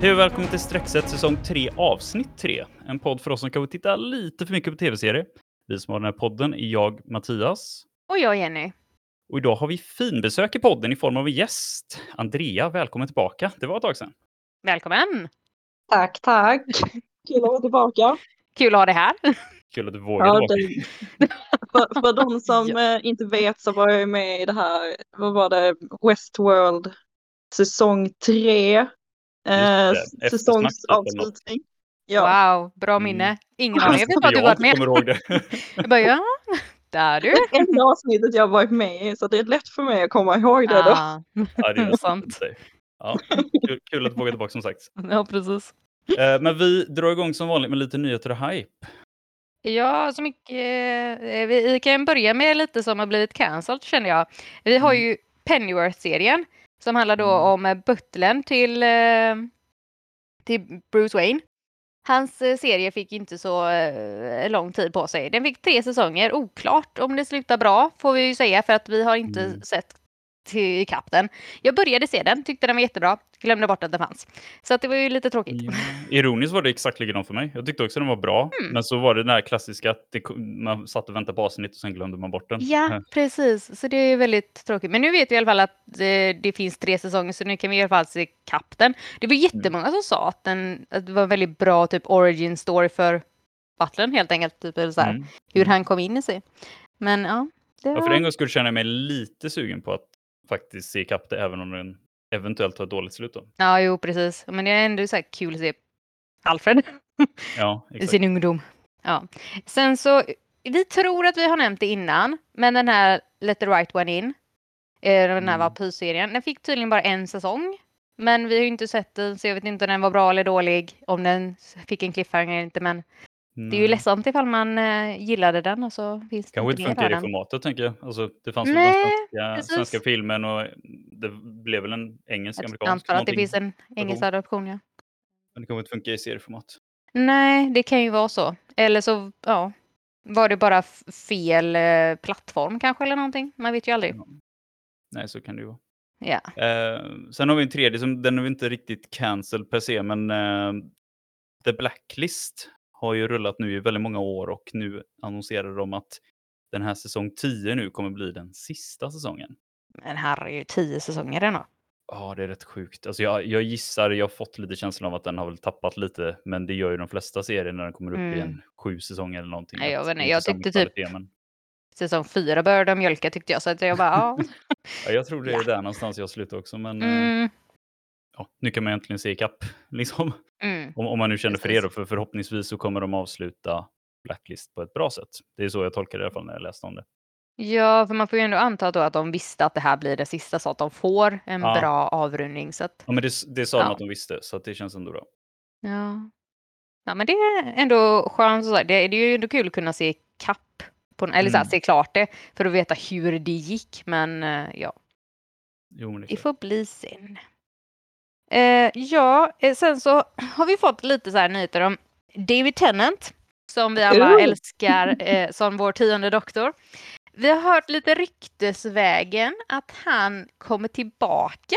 Hej och välkommen till Streckset säsong 3 avsnitt 3. En podd för oss som kanske tittar lite för mycket på tv-serier. Vi som har den här podden är jag, Mattias. Och jag Jenny. Och idag har vi finbesök i podden i form av en gäst. Andrea, välkommen tillbaka. Det var ett tag sedan. Välkommen! Tack, tack. Kul att vara tillbaka. Kul att ha dig här. Kul att du vågar Ja, det, för, för de som eh, inte vet så var jag med i det här, vad var det, Westworld säsong 3. Eh, säsongsavslutning. Ja, Wow, bra Mm. minne. Ingen aning. Jag vet bara du varit med. kommer ihåg det. Jag bara, ja, där du. det enda avsnittet jag varit med i så det är lätt för mig att komma ihåg det då. Ah, ja, det är Sant. sant. Ja, kul, kul att du vågar tillbaka som sagt. ja, precis. Eh, Men vi drar igång som vanligt med lite nyheter och hype. Ja, så mycket. eh, Vi vi kan börja med lite som har blivit cancelled känner jag. Vi har Mm. ju Pennyworth-serien som handlar då Mm. om eh, butlern till, eh, till Bruce Wayne. Hans eh, serie fick inte så lång tid på sig. Den fick tre säsonger. Oklart om det slutar bra får vi ju säga för att vi har inte Mm. sett till ikapp den. Jag började se den, tyckte den var jättebra. Glömde bort att den fanns. Så att det var ju lite tråkigt. Ja. Ironiskt var det exakt likadant för mig. Jag tyckte också den var bra. Mm. Men så var det den här klassiska att det, man satt och väntade på avsnitt och sen glömde man bort den. Ja, precis. Så det är väldigt tråkigt. Men nu vet vi i alla fall att eh, det finns tre säsonger så nu kan vi i alla fall se kapp den. Det var jättemånga som sa att, den, att det var en väldigt bra typ origin story för Butlern helt enkelt. Typ, eller så här, Mm. Hur han kom in i sig. Men ja. Det Ja, för en gång skulle känna mig lite sugen på att faktiskt se ikapp det även om den eventuellt har ett dåligt slut. Då. Ja, jo precis. Men det är ändå så här kul att se Alfred Ja, i sin ungdom. Ja. Sen så, vi tror att vi har nämnt det innan, men den här Let the right one in, eh, den här Mm. vampyrserien, den fick tydligen bara en säsong. Men vi har ju inte sett den, så jag vet inte om den var bra eller dålig, om den fick en cliffhanger eller inte. Men det är ju Mm. ledsamt ifall man eh, gillade den och så finns det Kanske inte inte funkar i det formatet tänker jag. Alltså, det fanns väl Nej, den svenska, svenska filmen och det blev väl en engelsk, Jag amerikansk. antar att det finns en engelsk adoption, ja. Men det kanske inte funkar i serieformat. Nej, det kan ju vara så. Eller så, ja, var det bara fel eh, plattform kanske eller någonting. Man vet ju aldrig. Ja. Nej, så kan det ju vara. Ja. Eh, sen har vi en tredje, som, den är väl inte riktigt cancelled per se, men eh, The Blacklist har ju rullat nu i väldigt många år och nu annonserar de att den här säsong 10 nu kommer bli den sista säsongen. Men herregud, tio säsonger ändå. Ja, det är rätt sjukt. Alltså jag, jag gissar, jag har fått lite känslan av att den har väl tappat lite, men det gör ju de flesta serier när den kommer upp i Mm. en sju säsonger eller någonting. Nej, jag vet inte, är jag tyckte typ- kvalitet, Men, Säsong fyra började de mjölka tyckte jag. Så att jag bara, ja. ja, jag tror det är där någonstans jag slutar också, men eh, Mm, ja, nu kan man äntligen se ikapp. Liksom. mm. Om, om man nu känner för det då, för förhoppningsvis så kommer de avsluta Blacklist på ett bra sätt. Det är så jag tolkar det i alla fall när jag läste om det. Ja, för man får ju ändå anta då att de visste att det här blir det sista så att de får en Ja. bra avrundning. Så att, Ja, men det, det sa de Ja. att de visste, så det känns ändå bra. ja. ja, men det är ändå skönt. Så. Det, det är ju ändå kul att kunna se kapp, på, eller så här, Mm. se klart det för att veta hur det gick. Men eh, ja, Jo, men det får bli sen. Eh, ja, eh, sen så har vi fått lite så här nyheter om David Tennant som vi alla Ooh. älskar eh, som vår tionde doktor. Vi har hört lite ryktesvägen att han kommer tillbaka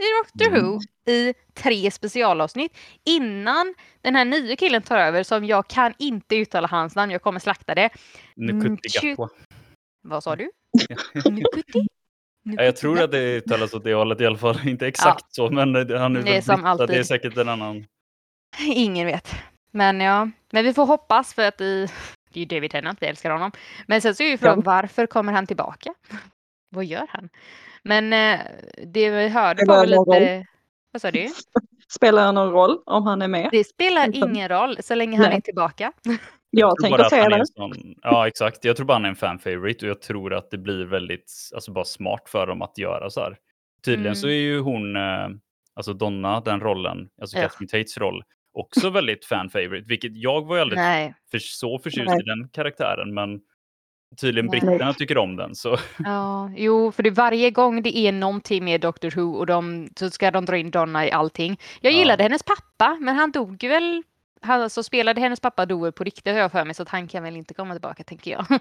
i Doctor Mm. Who i tre specialavsnitt innan den här nya killen tar över som jag kan inte uttala hans namn, jag kommer slakta det. Tju- Gatwa. Vad sa du? Nukuti? Ja, jag tror att det uttalas åt det hållet i alla fall. Inte exakt så, men han är Det är som så Det är alltid. säkert en annan. Ingen vet. Men ja, men vi får hoppas för att i, det är ju David Tennant, vi älskar honom. Men sen så är ju frågan varför kommer han tillbaka? Vad gör han? Men eh, det vi hörde Spelar var väl lite... Vad sa du? Spelar det någon roll om han är med? Det spelar Utan- ingen roll så länge han Nej. är tillbaka. Jag se han är det. sån, ja, exakt. Jag tror bara han är en fan favorite och jag tror att det blir väldigt, alltså bara smart för dem att göra så här. Tydligen Mm. så är ju hon, eh, alltså Donna, den rollen, alltså Ja. Catherine Tates roll, också väldigt fan favorite, vilket jag var ju aldrig för, så förtjust Nej. i den karaktären, men tydligen Nej. britterna tycker om den. Så Ja, jo, för det varje gång det är någonting med Doctor Who och de, så ska de dra in Donna i allting. Jag Ja. gillade hennes pappa, men han dog väl han alltså spelade hennes pappa väl på riktigt har jag för mig så att han kan väl inte komma tillbaka tänker jag.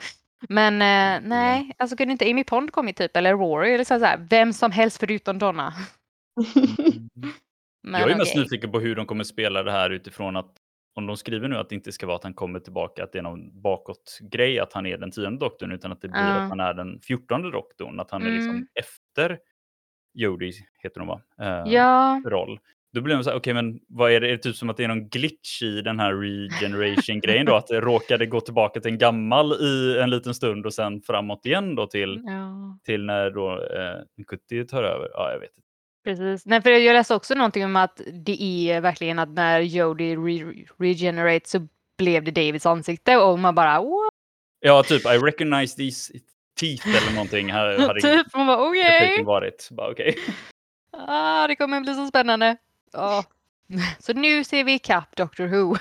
Men eh, nej, alltså kunde inte Amy Pond kommit typ eller Rory eller så här, vem som helst förutom Donna. Men jag är mest okej. nyfiken på hur de kommer spela det här utifrån att om de skriver nu att det inte ska vara att han kommer tillbaka, att det är någon bakåt-grej, att han är den tionde doktorn, utan att det blir Ja. att han är den fjortonde doktorn, att han är liksom Mm. efter Jodie, heter hon va? Eh, Ja, roll. Då blir de så här, okej men vad är det? Är det typ som att det är någon glitch i den här regeneration-grejen då? Att det råkade gå tillbaka till en gammal i en liten stund och sen framåt igen då till, ja. till när då eh, 70 tar över? Ja, jag vet inte. Precis. Nej, för jag läste också någonting om att det är verkligen att när Jodie re- regenerate så blev det Davids ansikte och man bara what? Ja, typ I recognize these teeth eller någonting. Här hade typ. Man bara okej. repliken varit. Bara, okej. Ah, det kommer bli så spännande. Ja. Så nu ser vi ikapp Doctor Who.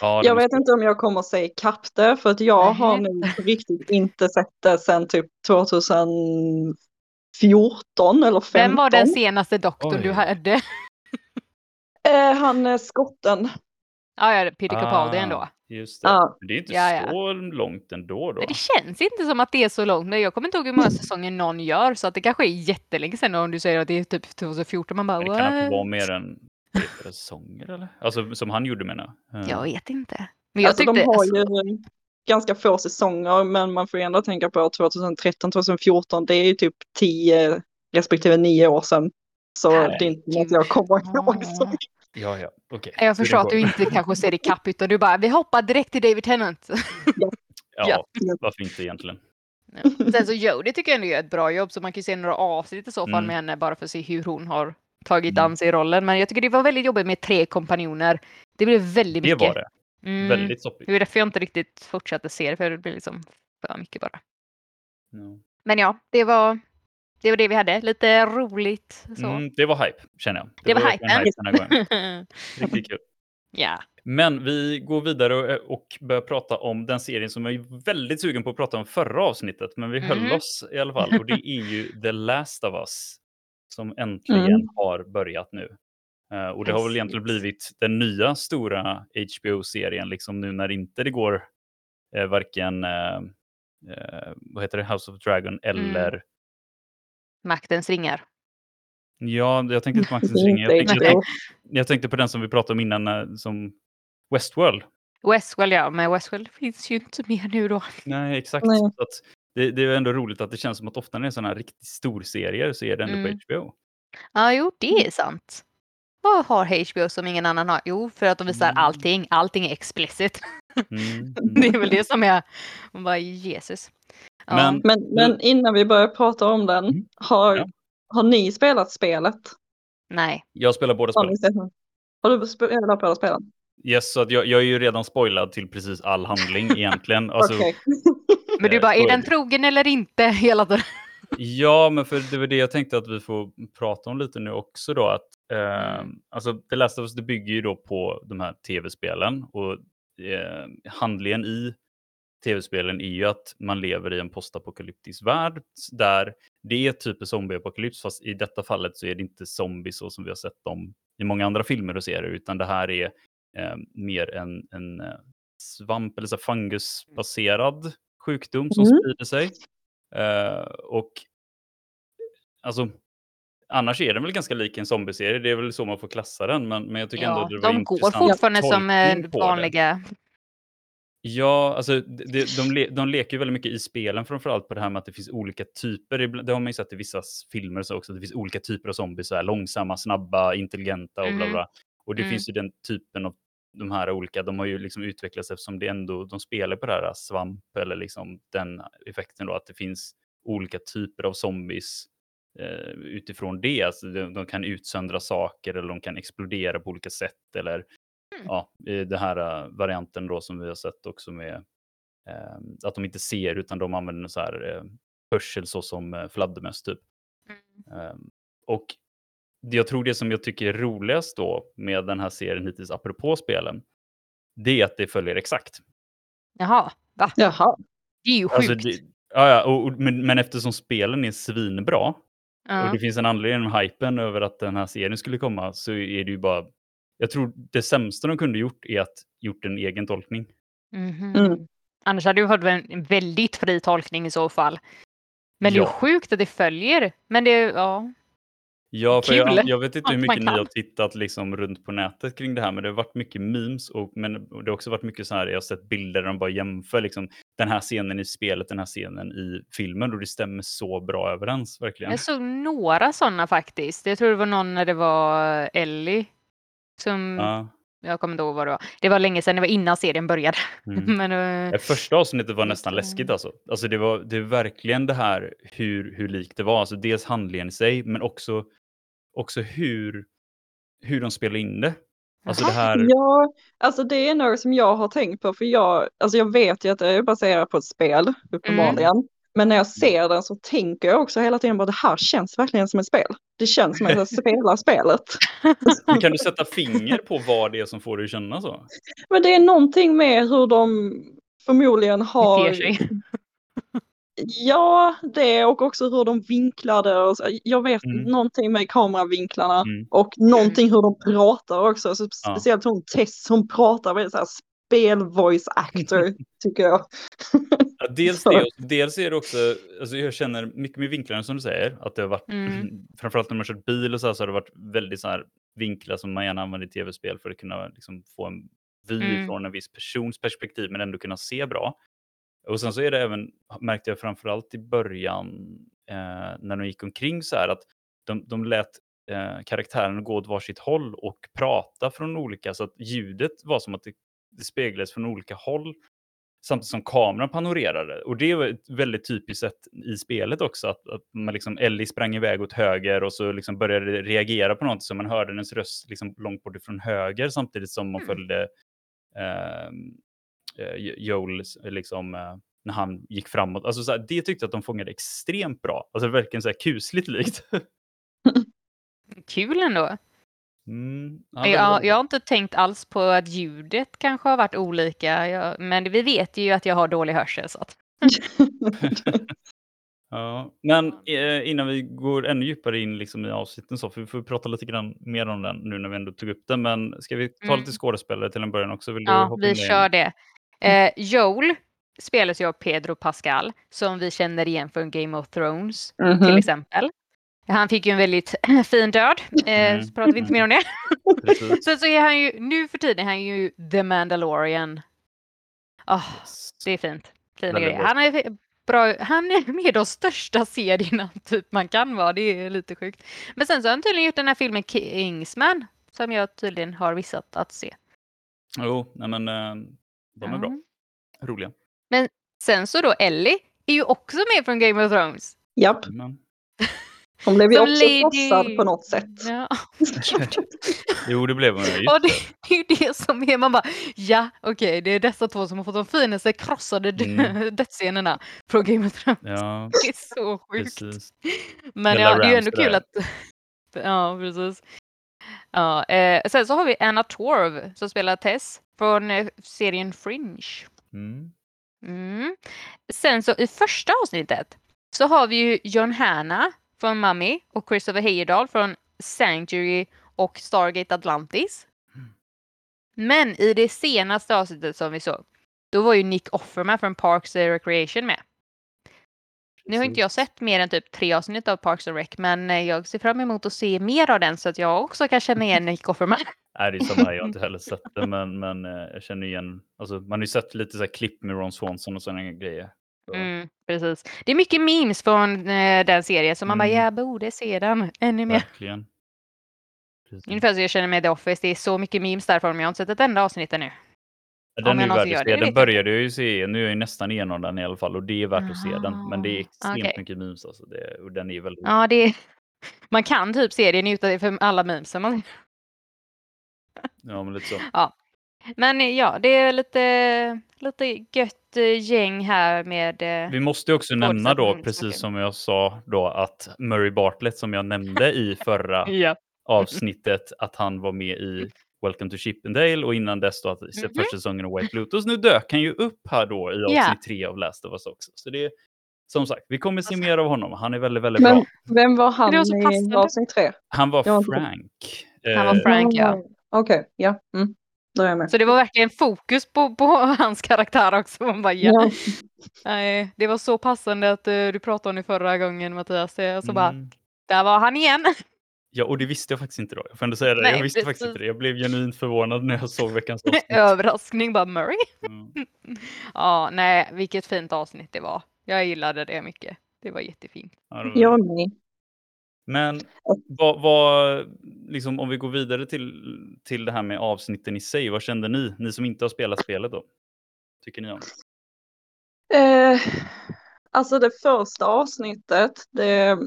Ja, Jag vet inte om jag kommer att säga ikapp det för att jag har på riktigt inte sett det sedan typ 2014 eller 15. Vem var den senaste doktorn Oj. du hade? Eh, han är skotten. Ja, ja, Peter Capaldi ändå. Just det. Ja. Det är inte Ja, ja. så långt ändå. Då. Det känns inte som att det är så långt. Men jag kommer inte ihåg hur många säsonger någon gör. Så att det kanske är jättelänge sedan om du säger att det är typ 2014. Man bara Men det kan inte vara mer än tre, säsonger eller? Alltså som han gjorde menar jag. Jag vet inte. Men jag Alltså, tyckte... de har alltså, ju ganska få säsonger men man får ju ändå tänka på 2013, 2014. Det är ju typ 10 respektive 9 år sedan. Så Herregud. det är inte något jag kommer ihåg. Så. Ja, ja, okej. Jag det förstår att du inte kanske ser ikapp utan du bara, vi hoppar direkt till David Tennant. Ja, Ja. varför inte egentligen? Sen så Jodie tycker jag ändå gör ett bra jobb så man kan ju se några avsnitt i så fall Mm. med henne bara för att se hur hon har tagit Mm. an sig i rollen. Men jag tycker det var väldigt jobbigt med tre kompanjoner. Det blev väldigt Det mycket. var det. Mm. Väldigt soppigt. Det var därför jag inte riktigt fortsatte se det för det blev liksom för mycket bara. Ja. Men ja, det var det, var det vi hade. Lite roligt så. Mm, det var hype, känner jag. Det var verkligen hypen. hype den här gången. Riktigt kul. ja. Men vi går vidare och, börjar prata om den serien som jag är väldigt sugen på att prata om förra avsnittet, men vi höll Mhm. oss i alla fall. Och det är ju The Last of Us som äntligen Mm. har börjat nu. Eh, och det har väl egentligen blivit den nya stora HBO-serien, liksom nu när inte det går eh, varken eh, eh, vad heter det, House of Dragon eller Maktens ringar. Ja, jag tänkte inte Inte ringar. Jag tänkte, jag tänkte på den som vi pratade om innan, eh, som Westworld. Westwell ja, men Westwell finns ju inte mer nu då. Nej, exakt. Nej. Så att det, det är ändå roligt att det känns som att ofta när det är sådana här riktigt storserier så är det ändå Mm. på HBO. Ja, jo, det är sant. Vad har HBO som ingen annan har? Jo, för att de visar Mm. allting. Allting är explicit. Mm. Det är väl det som är... Man bara, Jesus. Ja. Men- Men, men innan vi börjar prata om den, Mm. har, Ja. har ni spelat spelet? Nej. Jag spelar båda spelen. har du spelat båda spelen? Yes, så att jag, jag är ju redan spoilad till precis all handling egentligen. Alltså. Men du Eh, bara, är den trogen eller inte? Hela tiden. Ja, men för det var det jag tänkte att vi får prata om lite nu också då. Att, eh, Mm. alltså, The Last of Us det bygger ju då på de här tv-spelen och eh, handlingen i tv-spelen är ju att man lever i en postapokalyptisk värld där det är typ zombieapokalyps fast i detta fallet så är det inte zombies så som vi har sett dem i många andra filmer och serier utan det här är eh, mer en, en eh, svamp eller så här fungusbaserad sjukdom som Mm. sprider sig. Eh, och alltså, annars är den väl ganska lik en zombieserie. Det är väl så man får klassa den. Men, men jag tycker ändå Ja, att det var de går intressant fortfarande som eh, på det. Ja, alltså de, de, de, le, de leker ju väldigt mycket i spelen framförallt på det här med att det finns olika typer. Det har man ju sett i vissa filmer så också. att Det finns olika typer av zombies. Så här, långsamma, snabba, intelligenta och bla Mhm. bla. Och det Mm. finns ju den typen av de här olika. De har ju liksom utvecklats eftersom det ändå, de spelar på det här svamp eller liksom den effekten då att det finns olika typer av zombies eh, utifrån det. Alltså de, de kan utsöndra saker eller de kan explodera på olika sätt eller Mm. Ja, i den här eh, varianten då som vi har sett också med eh, att de inte ser utan de använder så här eh, hörsel så som eh, fladdermöss typ. Mm. Eh, och det jag tror det som jag tycker är roligast då med den här serien hittills apropå spelen, det är att det följer exakt. Jaha, va? Jaha. Det är ju sjukt. Alltså det, ja, ja, och, och, men, men eftersom spelen är svinbra och ja. det finns en anledning med hypen över att den här serien skulle komma så är det ju bara, jag tror det sämsta de kunde gjort är att gjort en egen tolkning. Mhm. Mm. Annars hade det varit en väldigt fri tolkning i så fall. Men det är sjukt att det följer. Men det, ja. Ja, för jag, jag vet inte hur mycket ni har tittat liksom runt på nätet kring det här, men det har varit mycket memes och men det har också varit mycket så här. Jag har sett bilder där de bara jämför liksom den här scenen i spelet, den här scenen i filmen och det stämmer så bra överens verkligen. Jag såg några sådana faktiskt. Jag tror det var någon när det var Ellie. Som, Ja, jag kommer inte ihåg vad det var. Det var länge sedan, det var innan serien började. mm. Men, eh, Det första avsnittet var nästan läskigt alltså. Alltså det var det är verkligen det här hur, hur likt det var. Alltså dels handlingen i sig, men också, också hur, hur de spelar in det. Alltså det här, Ja, alltså det är något som jag har tänkt på för jag, alltså jag vet ju att det är baserat på ett spel uppenbarligen. Men när jag ser den så tänker jag också hela tiden bara det här känns verkligen som ett spel. Det känns som att jag spelar spelet. men kan du sätta finger på vad det är som får dig att känna så? Men det är någonting med hur de förmodligen har. Ja, det och också hur de vinklade och så. Jag vet Mm. någonting med kameravinklarna Mm. och någonting hur de pratar också. Så Ja. speciellt hon Tess, hon pratar väldigt så här spel-voice actor tycker jag. Ja, dels det, dels är det också, alltså jag känner mycket med vinklarna som du säger, att det har varit, Mm. framförallt när man kört bil och så, här, så har det varit väldigt så här vinklar som man gärna använder i tv-spel för att kunna liksom, få en vy Mm. från en viss persons perspektiv men ändå kunna se bra. Och sen så är det även, märkte jag framförallt i början eh, när de gick omkring så här att de, de lät eh, karaktärerna gå åt varsitt håll och prata från olika, så att ljudet var som att det, det speglades från olika håll samtidigt som kameran panorerade. Och det var ett väldigt typiskt sätt i spelet också, att, att man liksom, Ellie sprang iväg åt höger och så liksom började reagera på något så man hörde hennes röst liksom långt bort ifrån höger samtidigt som man Mm. följde ehm, eh, Joel liksom, eh, när han gick framåt. Alltså, så här, det tyckte jag att de fångade extremt bra. Alltså verkligen så här kusligt likt. Kul ändå. Mm, ja, Jag, jag har inte tänkt alls på att ljudet kanske har varit olika. Jag, men vi vet ju att jag har dålig hörsel. Så att. Ja, men eh, innan vi går ännu djupare in liksom i avsnitten så, för vi får prata lite grann mer om den nu när vi ändå tog upp den, men ska vi ta Mm. lite skådespelare till en början också? Vill du Ja, hoppa vi in kör igen? det. Eh, Joel spelas ju av Pedro Pascal som vi känner igen från Game of Thrones till Mhm. exempel. Han fick ju en väldigt fin död. Eh, Mm. Så pratar vi inte mer om det. Sen så är han ju, nu för tiden är han ju The Mandalorian. Ah, Yes. det är fint. Fina grejer. Han är bra. Han är med de största serierna typ man kan vara. Det är lite sjukt. Men sen så har han tydligen gjort den här filmen Kingsman som jag tydligen har vissat att se. Jo, nej men eh, de är bra. Roliga. Sen så då Ellie är ju också med från Game of Thrones. Japp, Men, hon blev ju också Lady- på något sätt. Ja. jo, det blev hon ju. Och det, det är ju det som är, man bara ja okej det är dessa två som har fått de finaste krossade Mm. dödsscenerna från Game of Thrones. Ja, Det är så sjukt. precis. Men ja, det är ju ändå kul där. att... Ja, precis. Ja, eh, sen så har vi Anna Torv som spelar Tess från eh, serien Fringe. Mm. Mm. Sen så i första avsnittet så har vi ju John Hanna från Mummy och Christopher Heyerdahl från Sanctuary och Stargate Atlantis. Mm. Men i det senaste avsnittet som vi såg, då var ju Nick Offerman från Parks and Recreation med. Nu har inte jag sett mer än typ tre avsnitt av Parks and Rec, men eh, jag ser fram emot att se mer av den så att jag också kan känna igen Nick Offerman. Nej, det är samma här. Jag har inte heller sett det, men, men eh, jag känner igen. Alltså, man har ju sett lite så här klipp med Ron Swanson och sådana grejer. Mm, precis. Det är mycket memes från eh, den serien så man bara, Mm. jag borde se den ännu mer. Verkligen. Precis. Ungefär så jag känner med The Office, det är så mycket memes därifrån men jag har inte sett ett enda avsnitt ännu. Den är ju värd att se. Den började jag ju se, nu är jag nästan igenom den i alla fall och det är värt att se den. Men det är Ah, extremt okej. mycket memes alltså. Det, och den är väldigt... Ja, det är... Man kan typ se det, njuta för alla memes. Man... Ja, men lite så. Men eh, ja, det är lite, lite gött eh, gäng här med... eh, Vi måste ju också nämna då, precis som jag sa då, att Murray Bartlett som jag nämnde i förra Ja. avsnittet, att han var med i Welcome to Chippendale och innan dess då att Mhm. första säsongen av White Lotus. Nu dök han ju upp här då i avsnitt Ja. tre av Last of Us också. Så det är som sagt, vi kommer se mer av honom. Han är väldigt, väldigt Men bra. vem var han var i avsnitt tre? Han var Frank. Han var Eh, Frank, ja. Okej, ja. Mm. Är jag med. Så det var verkligen fokus på, på hans karaktär också. Man bara, ja. Ja. Nej, det var så passande att eh, du pratade om det förra gången Mattias. Så bara, mm. där var han igen. Ja, och det visste jag faktiskt inte då. Jag får ändå säga det. Nej, jag visste faktiskt inte det. Jag blev genuint förvånad när jag såg veckans avsnitt. Överraskning bara Murray. Mm. Ja, nej, vilket fint avsnitt det var. Jag gillade det mycket. Det var jättefint. Ja, det var- Jag med. Men vad, vad, liksom, om vi går vidare till, till det här med avsnitten i sig, vad kände ni? Ni som inte har spelat spelet då? Tycker ni om? Eh, alltså det första avsnittet, det,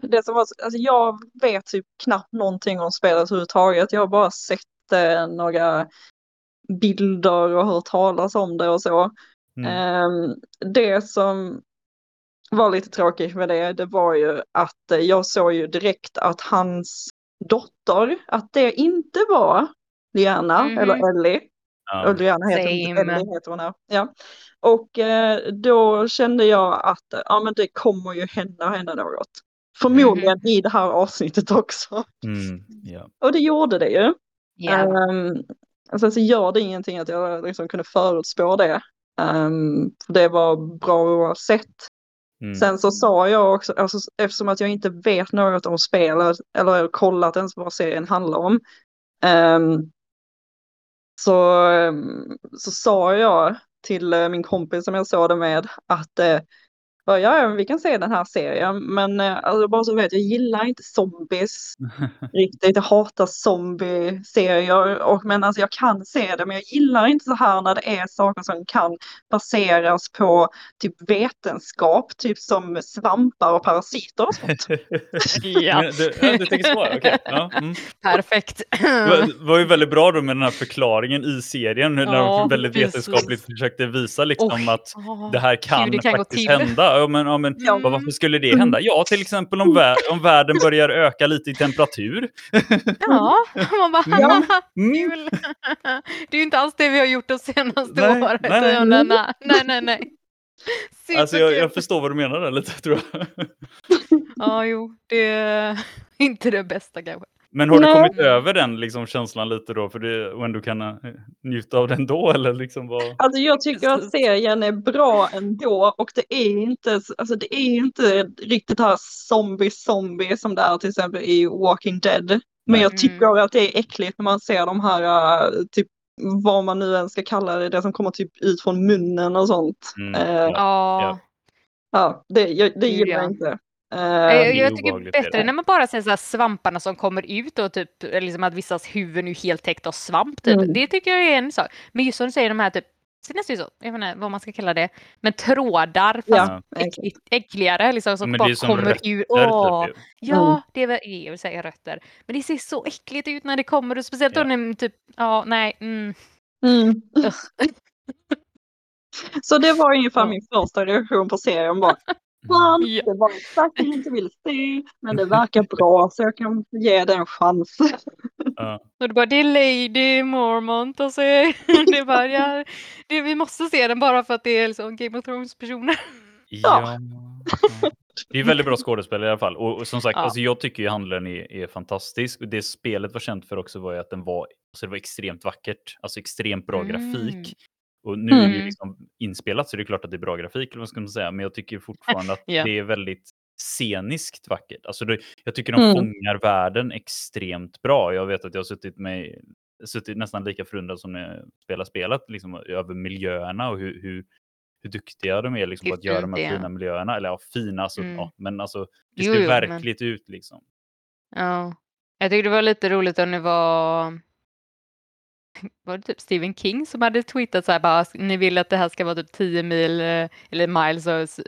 det som var, alltså jag vet typ knappt någonting om spelet överhuvudtaget. Jag har bara sett eh, några bilder och hört talas om det och så. Mm. Ehm, det som var lite tråkigt med det, det var ju att eh, jag såg ju direkt att hans dotter, att det inte var Liana Mhm. eller Ellie. Ja. Och Liana heter. Ellie, heter hon här. Ja. Och eh, då kände jag att eh, ja, men det kommer ju hända henne något. Förmodligen i det här avsnittet också. Mm. Ja. Och det gjorde det ju. Ja. Um, sen så gör det ingenting att jag liksom kunde förutspå det. Um, för det var bra oavsett. Mm. Sen så sa jag också, alltså, eftersom att jag inte vet något om spelet eller kollat ens vad serien handlar om. um, så, um, så sa jag till eh, min kompis som jag såg det med att eh, eh, ja, vi kan se den här serien, men eh, alltså, bara så vet jag gillar inte zombies riktigt. Jag hatar zombie-serier, och, men alltså, jag kan se det, men jag gillar inte så här när det är saker som kan baseras på typ vetenskap, typ som svampar och parasiter och sånt. ja, du, du tänker så? Okej. Ja. Mm. perfekt. Det var- ju väldigt bra då med den här förklaringen i serien, när Ja, de väldigt precis. vetenskapligt försökte visa liksom Oj. att det här kan, hur det kan gå faktiskt till. hända. Ja, men, ja, men, Ja. vad- varför skulle det hända? Ja, till exempel om, vär om världen börjar öka lite i temperatur. Ja, man bara Ja. Mm. kul. Det är ju inte alls det vi har gjort de senaste Nej, året. nej, nej. Nej, nej, nej, nej, nej. Alltså jag, Superkul. jag förstår vad du menar där lite tror jag. Ja, jo, det är inte det bästa kanske. Men har du Nej. kommit över den liksom, känslan lite då för det, och ändå kan eh, njuta av den då? Eller liksom vad? Alltså jag tycker att serien är bra ändå och det är inte, alltså det är inte riktigt det här zombie zombie som det är till exempel i Walking Dead. Men jag tycker att det är äckligt när man ser de här, äh, typ vad man nu än ska kalla det, det som kommer typ ut från munnen och sånt. Mm, Eh, ja. Ja, Ja, det, jag, det gillar ja. jag inte. Eh, jag, jag tycker obehagligt, det är bättre det. när man bara ser så här svamparna som kommer ut och typ liksom att vissas huvuden är ju helt täckt av svamp. Typ. Mm. Det tycker jag är en sak. Men just som du säger de här typ, ser nästan ut jag vet inte vad man ska kalla det, men trådar fast Ja, äckligt, äckligare liksom som men bara som kommer rötter, ur. Åh, typ. Ja, Mm. det är väl, jag vill säga rötter. Men det ser så äckligt ut när det kommer och speciellt Ja. då när typ, ja nej. Mm. mm. Så det var ungefär min första reaktion på serien. Bara, Fan, Ja. det var exakt det jag inte ville se, men det verkar bra så jag kan ge det en chans. Ja. Och det bara, det är Lady Mormont och så är det bara, ja, det, vi måste se den bara för att det är liksom Game of Thrones personer. Ja. ja. Det är väldigt bra skådespelare i alla fall. Och, och som sagt, Ja. alltså, jag tycker ju handlaren är, är fantastisk. Och det spelet var känt för också var ju att den var, alltså, det var extremt vackert. Alltså extremt bra Mm. grafik. Och nu är det Mm. liksom inspelat så det är klart att det är bra grafik, eller vad ska man säga. Men jag tycker fortfarande att Ja. det är väldigt sceniskt vackert. Alltså det, jag tycker de Mm. fångar världen extremt bra. Jag vet att jag har suttit, med, suttit nästan lika förundrad som när jag spelar spelet liksom, över miljöerna och hur, hur, hur duktiga de är liksom, på att göra de här fina miljöerna. Eller ja, fina, alltså, Mm. ja, men alltså det Jo, ser jo, men- verkligt ut liksom. Ja. Jag tyckte det var lite roligt om det var var det typ Stephen King som hade tweetat så här bara ni vill att det här ska vara typ 10 mil eh, eller miles och,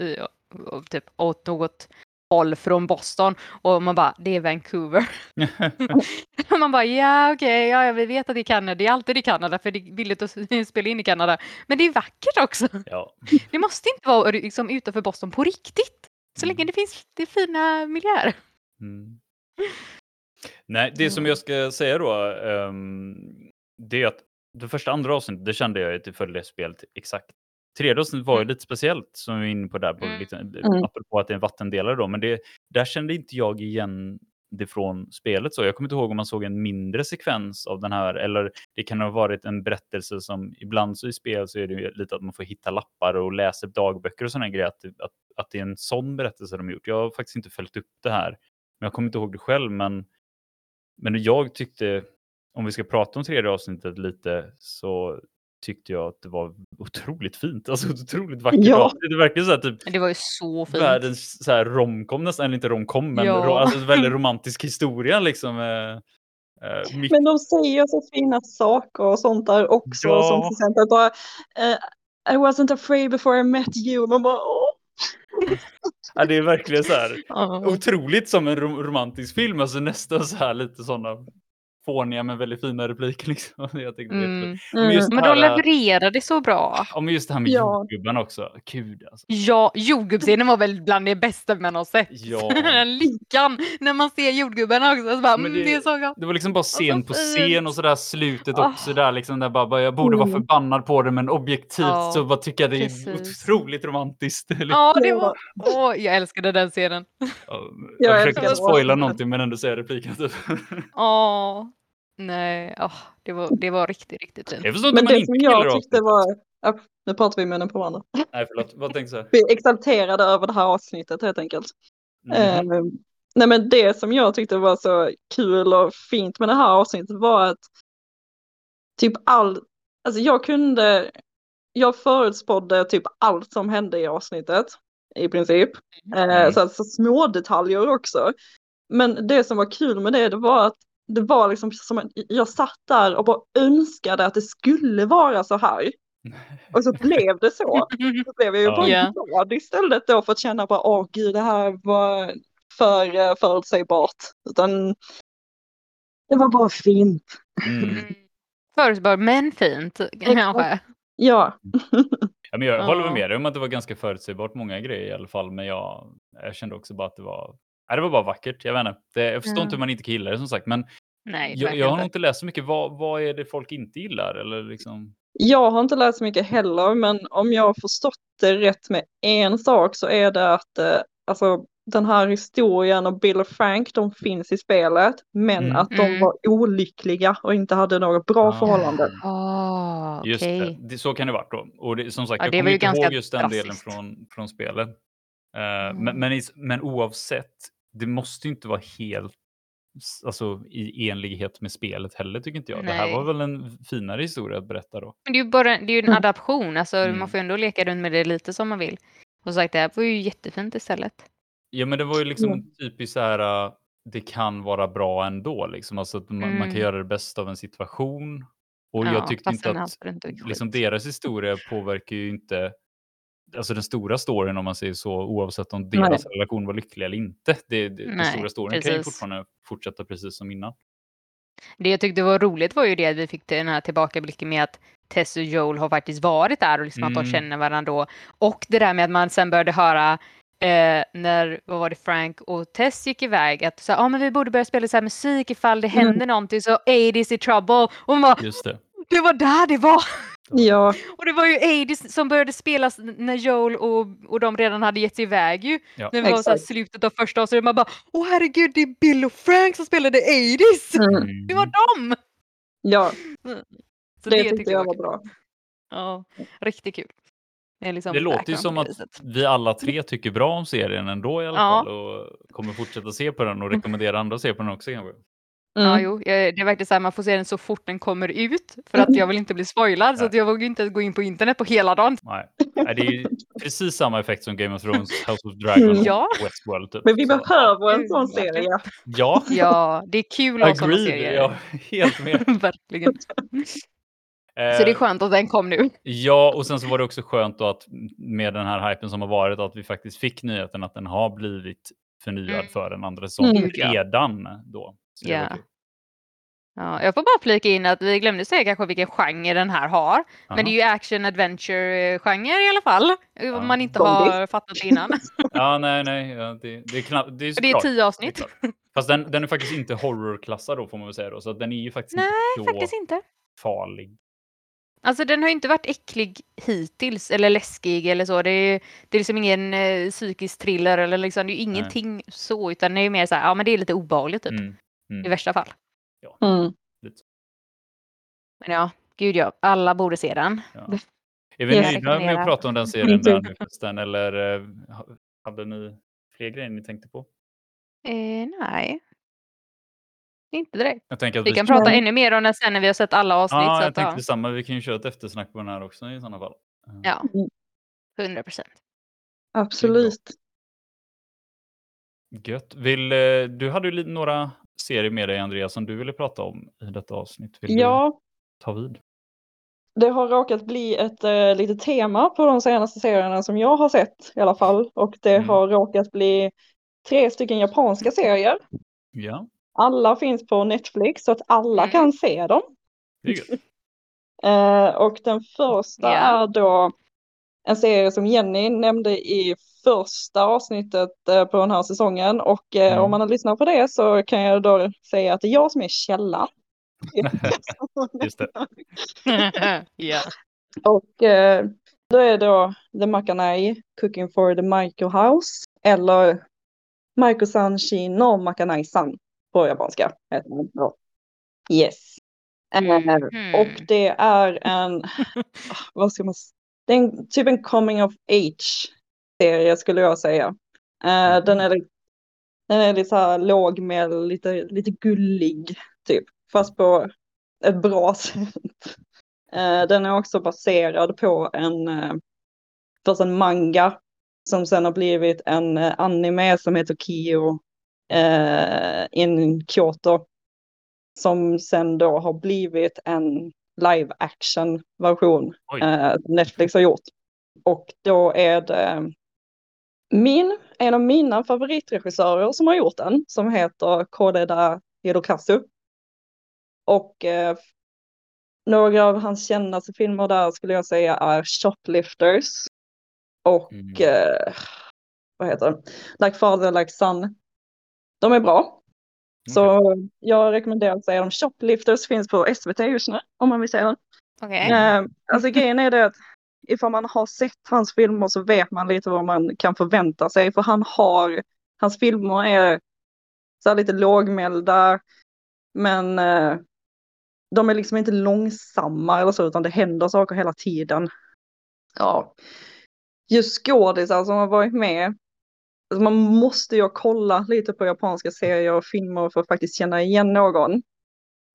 och, och typ åt något håll från Boston och man bara det är Vancouver. Man bara ja okej, ja, ja vi vet att det är Kanada, det är alltid i Kanada för det är billigt att spela in i Kanada. Men det är vackert också. ja. Det måste inte vara liksom utanför Boston på riktigt. Så Mm. länge det finns det fina miljöer. Mm. Nej, det som jag ska säga då, ehm, det är att det första andra avsnittet, det kände jag att det följde spelet exakt. Tredje avsnittet var ju Mm. lite speciellt, som vi är inne på där, på Mm. lite, Mm. apropå att det är en vattendelare då, men det, där kände inte jag igen det från spelet. Så jag kommer inte ihåg om man såg en mindre sekvens av den här, eller det kan ha varit en berättelse som, ibland så i spel så är det ju lite att man får hitta lappar och läsa dagböcker och sådana grejer, att, att, att det är en sån berättelse de har gjort. Jag har faktiskt inte följt upp det här Men jag kommer inte ihåg det själv, men, men jag tyckte, om vi ska prata om tredje avsnittet lite, så tyckte jag att det var otroligt fint. Alltså otroligt vackert Ja. Det verkligen så här, typ Det var ju så fint. världens så här romcom nästan, eller inte romcom, men Ja. ro, alltså en väldigt romantisk historia liksom. Eh, eh, mitt, Men de säger så fina saker och sånt där också. Ja. Som till exempel bara eh, I wasn't afraid before I met you. Man bara åh. ja, det är verkligen så här Ja. otroligt som en rom romantisk film, alltså nästan så här lite sådana fåniga men väldigt fina repliker liksom. Jag tyckte Mm. Men just det Men de äh, levererade så bra. Ja, men just det här med Ja. jordgubbarna också. Gud alltså. Ja, jordgubbsscenen var väl bland det bästa man har sett. Ja. Den lyckan när man ser jordgubbarna också. Så bara, Men mm, det- det... är så gott. Det var liksom bara scen på scen och så där slutet Ah. också där liksom där bara, jag borde vara Mm. förbannad på det men objektivt Ja, så bara tycker jag det är precis. otroligt romantiskt. Eller- Ja, det var... Åh, jag älskade den scenen. Ja, Jag jag försöker spoila någonting men ändå säga repliken. Typ. Åh, nej. åh, det, var, det var riktigt, riktigt fint. Jag förstår inte Men det som jag tyckte var, ja, nu pratar vi munnen på varandra. Nej förlåt, vad tänkte du? Vi är exalterade över det här avsnittet helt enkelt. Mhm. Eh, nej men det som jag tyckte var så kul och fint med det här avsnittet var att typ all, alltså jag kunde, jag förutspådde typ allt som hände i avsnittet i princip. Eh, Mm. så, så små detaljer också. Men det som var kul med det, det var att det var liksom som att jag satt där och bara önskade att det skulle vara så här. Och så blev det så. Så blev jag ju bara glad istället då för att känna bara åh gud det här var för uh, förutsägbart. Utan det var bara fint. Mm. Mm. Förutsägbart men fint kanske. Ja, Ja, men jag håller med dig om att det var ganska förutsägbart många grejer i alla fall. Men jag, jag kände också bara att det var, nej, det var bara vackert. Jag vet inte. Det, jag förstår Ja. inte hur man inte kan gilla det som sagt. Men Nej, jag, jag har nog inte. läst så mycket. Vad, vad är det folk inte gillar? Eller liksom... jag har inte läst så mycket heller men om jag har förstått det rätt med en sak så är det att eh, alltså, den här historien och Bill och Frank de finns i spelet men Mm. att de Mm. var olyckliga och inte hade något bra Ah. förhållande. Åh, Just okej. det. det. Så kan det vara då. Och det, som sagt, Ja, jag kommer inte ihåg just den delen drastiskt. från, från spelet. Eh, Mm. men, men, men oavsett, det måste ju inte vara helt alltså, i enlighet med spelet heller tycker inte jag. Det här Nej. var väl en finare historia att berätta då. Men det är ju bara det är ju en Mm. adaption, alltså Mm. man får ju ändå leka runt med det lite som man vill. Och sagt, det här var ju jättefint istället. Ja, men det var ju liksom Mm. typiskt så här, uh, det kan vara bra ändå, liksom. Alltså att man, man kan Mm. göra det bästa av en situation. Och Ja, jag tyckte inte att liksom deras historia påverkar ju inte alltså den stora storyn om man säger så, oavsett om deras relation var lycklig eller inte. Det, det, den Nej, stora storyn kan ju precis. fortfarande fortsätta precis som innan. Det jag tyckte var roligt var ju det att vi fick den här tillbakablicken med att Tess och Joel har faktiskt varit där och liksom att de Mm. känner varandra då. Och det där med att man sen började höra eh, när, vad var det, Frank och Tess gick iväg att så, ah, men vi borde börja spela så här musik ifall det Mm. händer någonting så 80s i trouble. Och man bara, Just det. det var där det var! Ja, Och det var ju 80s som började spelas när Joel och, och de redan hade gett sig iväg ju. Ja. När det var så här slutet av första avsnittet. Man bara, åh herregud det är Bill och Frank som spelade 80s! mm. Det var dem! ja Så det, tyckte jag var kul. bra. Ja, riktigt kul. Det, liksom Det låter ju som att det vi alla tre tycker bra om serien ändå i alla Ja. fall och kommer fortsätta se på den och rekommendera andra att se på den också kanske. Ja, Mm. jo, jag- det är verkligen så här, man får se den så fort den kommer ut. För att jag vill inte bli spoilad så jag vågar inte gå in på internet på hela dagen. Nej. Det är ju precis samma effekt som Game of Thrones, House of Dragon och Ja. Westworld. Typ. Men vi Så, behöver en sån serie. Ja, Ja, det är kul att ha sådana serier. Ja, helt med. verkligen. Eh, Så det är skönt att den kom nu. Ja, och sen så var det också skönt då att med den här hypen som har varit att vi faktiskt fick nyheten att den har blivit förnyad Mm. för en andra säsong Mm. Ja. redan då. Ja. Ja, jag får bara flika in att vi glömde säga kanske vilken genre den här har. Men Aha. det är ju action adventure genre i alla fall. Om man inte har fattat det innan. Ja, nej, nej. Ja, det, det är knappt. Det är, det är tio avsnitt. det är. Fast den, den är faktiskt inte horrorklassad då får man väl säga då. Så den är ju faktiskt Nej, inte så Faktiskt inte. farlig. Alltså den har ju inte varit äcklig hittills eller läskig eller så. Det är, det är liksom ingen eh, psykisk thriller eller liksom, det är ju ingenting så utan det är mer så här, ja men det är lite obehagligt typ Mm. I värsta fall. Mm. Men ja, gud ja, alla borde se den. Ja. Är vi nöjda med att prata om den serien där nu förresten? Eller eh, ha- hade ni fler grejer ni tänkte på? Eh, nej. Inte direkt. Jag tänker att Vi vi... kan prata Nej. ännu mer om den sen när vi har sett alla avsnitt. Ja, så jag tänkte ja. detsamma. Vi kan ju köra ett eftersnack på den här också i sådana fall. Eh, ja, Mm. 100 procent. Absolut. Gött. Vill, eh, du hade ju lite- några serier med dig Andreas som du ville prata om i detta avsnitt. Vill Ja, du ta vid? det har råkat bli ett eh, litet tema på de senaste serierna som jag har sett i alla fall. Och det Mm. har råkat bli tre stycken japanska serier. Ja, Alla finns på Netflix så att alla Mm. kan se dem. Eh, och den första Ja. är då en serie som Jenny nämnde i första avsnittet eh, på den här säsongen. Och eh, Mm. om man har lyssnat på det så kan jag då säga att det är jag som är källan. Just det. ja. Och eh, då är då The Makanai Cooking for the Maiko House eller Maiko-san shi no Makanai-san på japanska. heter den då. Yes. Mhm. Och det är en, vad ska man s- det är en, typ en coming of age serie skulle jag säga. Eh, den, är, den är lite så här låg med lite, lite gullig typ, fast på ett bra sätt. Eh, den är också baserad på en, eh, först en manga som sen har blivit en anime som heter Kyo eh, in Kyoto. Som sen då har blivit en live action version eh, Netflix har gjort. Och då är det min, en av mina favoritregissörer som har gjort den, som heter Kodeda Hirokazu. Och eh, några av hans kändaste filmer där skulle jag säga är Shoplifters och Mm. eh, vad heter det? Like Father Like Son. De är bra. Så jag rekommenderar att säga dem. Shoplifters finns på SVT just nu om man vill se den. Okej. Eh, alltså grejen är det att ifall man har sett hans filmer så vet man lite vad man kan förvänta sig. För han har, hans filmer är så här lite lågmälda. Men eh, de är liksom inte långsamma eller så utan det händer saker hela tiden. Ja. Just skådisar som har varit med. Alltså man måste ju kolla lite på japanska serier och filmer för att faktiskt känna igen någon.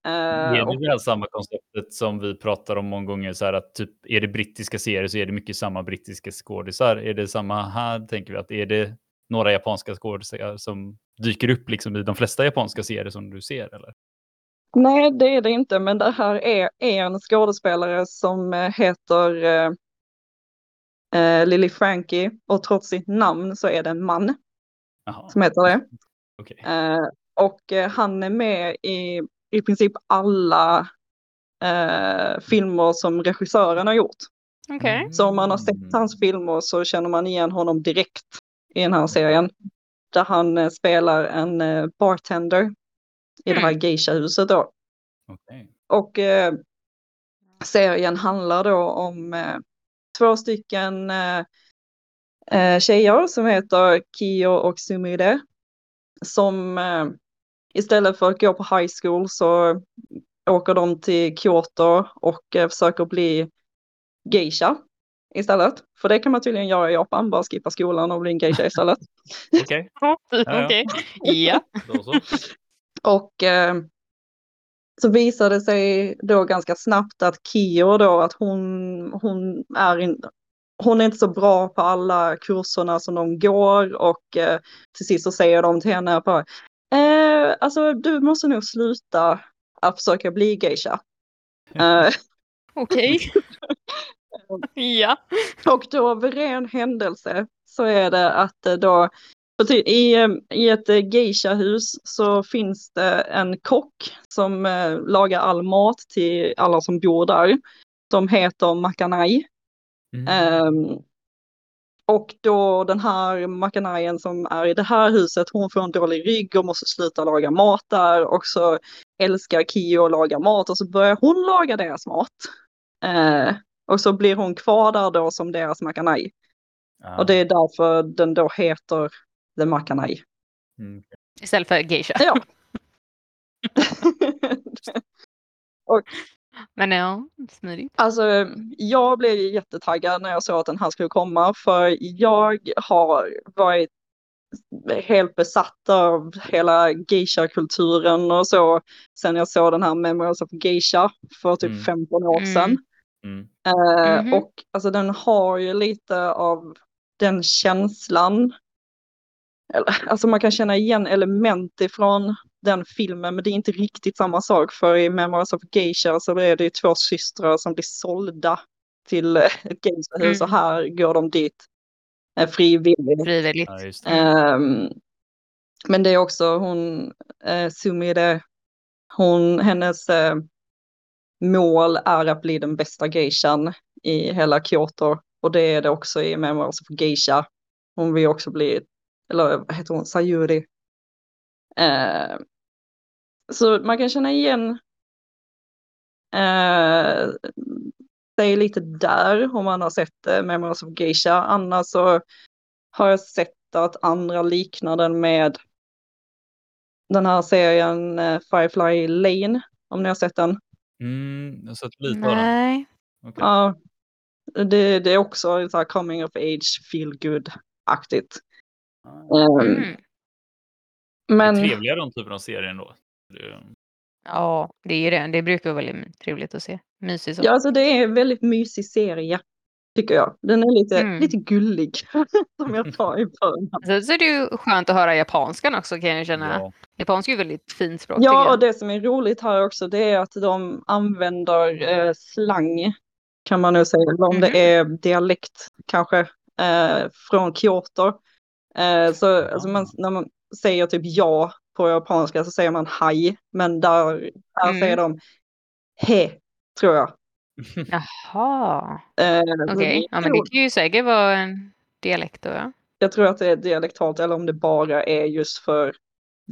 Eh, Är det väl samma konceptet som vi pratar om många gånger? Så här att typ, är det brittiska serier så är det mycket samma brittiska skådisar. Är det samma här, tänker vi? att Är det några japanska skådisar som dyker upp liksom i de flesta japanska serier som du ser? Eller? Nej, det är det inte, men det här är en skådespelare som eh, heter eh, eh, Lily Frankie och trots sitt namn så är det en man Jaha, som heter det. okej. Eh, och han är med i i princip alla eh, filmer som regissören har gjort. Okej. Så om man har sett hans filmer så känner man igen honom direkt i den här serien. Där han eh, spelar en eh, bartender i det här Mm. geisha-huset då. Okej. Och eh, serien handlar då om eh, två stycken eh, eh, tjejer som heter Kyo och Sumide. Som eh, istället för att gå på high school så åker de till Kyoto och eh, försöker bli geisha istället. För det kan man tydligen göra i Japan, bara skippa skolan och bli en geisha istället. Okej, Okej. Ja. Och eh, så visade det sig då ganska snabbt att Kio då att hon, hon, är in, hon är inte så bra på alla kurserna som de går och eh, till sist så säger de till henne bara, eh, alltså du måste nog sluta att försöka bli geisha. Eh, Okej. Ja. Och då av ren händelse så är det att eh, då i, eh, i ett eh, geisha-hus så finns det en kock som eh, lagar all mat till alla som bor där. Som heter Makanai. Mm. Ehm, och då den här Makanaien som är i det här huset, hon får en dålig rygg och måste sluta laga mat där. Och så älskar Kio att laga mat och så börjar hon laga deras mat. Eh, och så blir hon kvar där då som deras Makanai. Ja. Och det är därför den då heter The Makanai. Mm. Istället för geisha. Ja. Men ja, smidigt. Alltså, jag blev jättetaggad när jag såg att den här skulle komma, för jag har varit helt besatt av hela geisha-kulturen och så. Sen jag såg den här Memories of Geisha för typ Mm. 15 år Mm. sedan. Mm. Eh, Mhm. Och alltså den har ju lite av den känslan. Eller, alltså man kan känna igen element ifrån den filmen men det är inte riktigt samma sak för i Memories of Geisha så är det ju två systrar som blir sålda till eh, ett geishahus och Mm. här går de dit eh, frivilligt. Frivilligt. Ja. Ehm, men det är också hon, uh, Sumire, hon, hennes eh, mål är att bli den bästa geishan i hela Kyoto. Och det är det också i Memoirs of Geisha. Hon vill också bli, eller vad heter hon, Sayuri. Eh, så man kan känna igen eh, sig lite där om man har sett eh, Memoirs of Geisha. Annars så har jag sett att andra liknar den med den här serien eh, Firefly Lane, om ni har sett den. Mm, jag har sett lite av den. Nej. Okej. Ja, det, det är också så här coming of age, feel good-aktigt. Ehm, Mm. Men är trevligare den typen av serier ändå. Det- Ja, det är ju det. Det brukar vara väldigt trevligt att se. Mysigt så. ja, alltså det är en väldigt mysig serie, tycker jag. Den är lite, Mm. lite gullig, som jag sa i början. Sen så är det ju skönt att höra japanskan också kan jag känna. Ja. Japanska är ju väldigt fint språk Ja, och det som är roligt här också, det är att de använder eh, slang, kan man nu säga, eller om Mhm. det är dialekt kanske, eh, från Kyoto. Eh, så alltså man, när man säger typ ja på japanska så säger man haj, men där, där Mm. säger de he, tror jag. Jaha, Eh, okej. det- Ja, men det kan ju säkert vara en dialekt då, ja. Jag tror att det är dialektalt eller om det bara är just för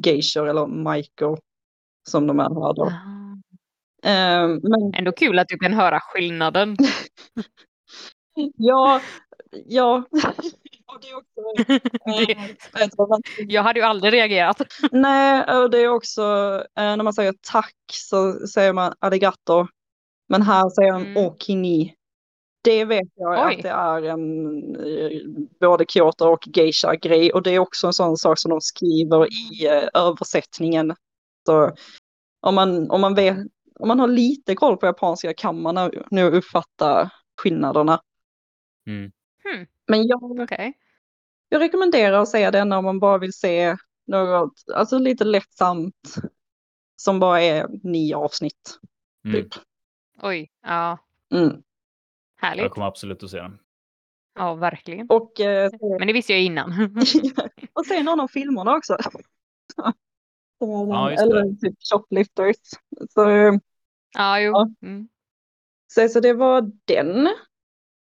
geishor eller maiko som de är här då. Eh, men Ändå kul att du kan höra skillnaden. ja, ja. Och det är också, Det- Jag hade ju aldrig reagerat. Nej, och det är också eh, när man säger tack så säger man arigato. Men här säger man Mm. okini. Det vet jag Oj. att det är en eh, både Kyoto och geisha grej och det är också en sån sak som de skriver i eh, översättningen. Så om man, om man vet, om man har lite koll på japanska kan man nu- uppfatta skillnaderna. Mm. Hmm. Men jag, Okej. Jag rekommenderar att se den om man bara vill se något, alltså lite lättsamt som bara är nio avsnitt. Mm. Typ. Oj, ja. Mm. Härligt. Jag kommer absolut att se den. Ja, verkligen. Och, eh, Men det visste jag innan. och se någon av filmerna också. Ja. Eller typ Shoplifters. Så, ja, jo. Ja. Mm. så, så det var den.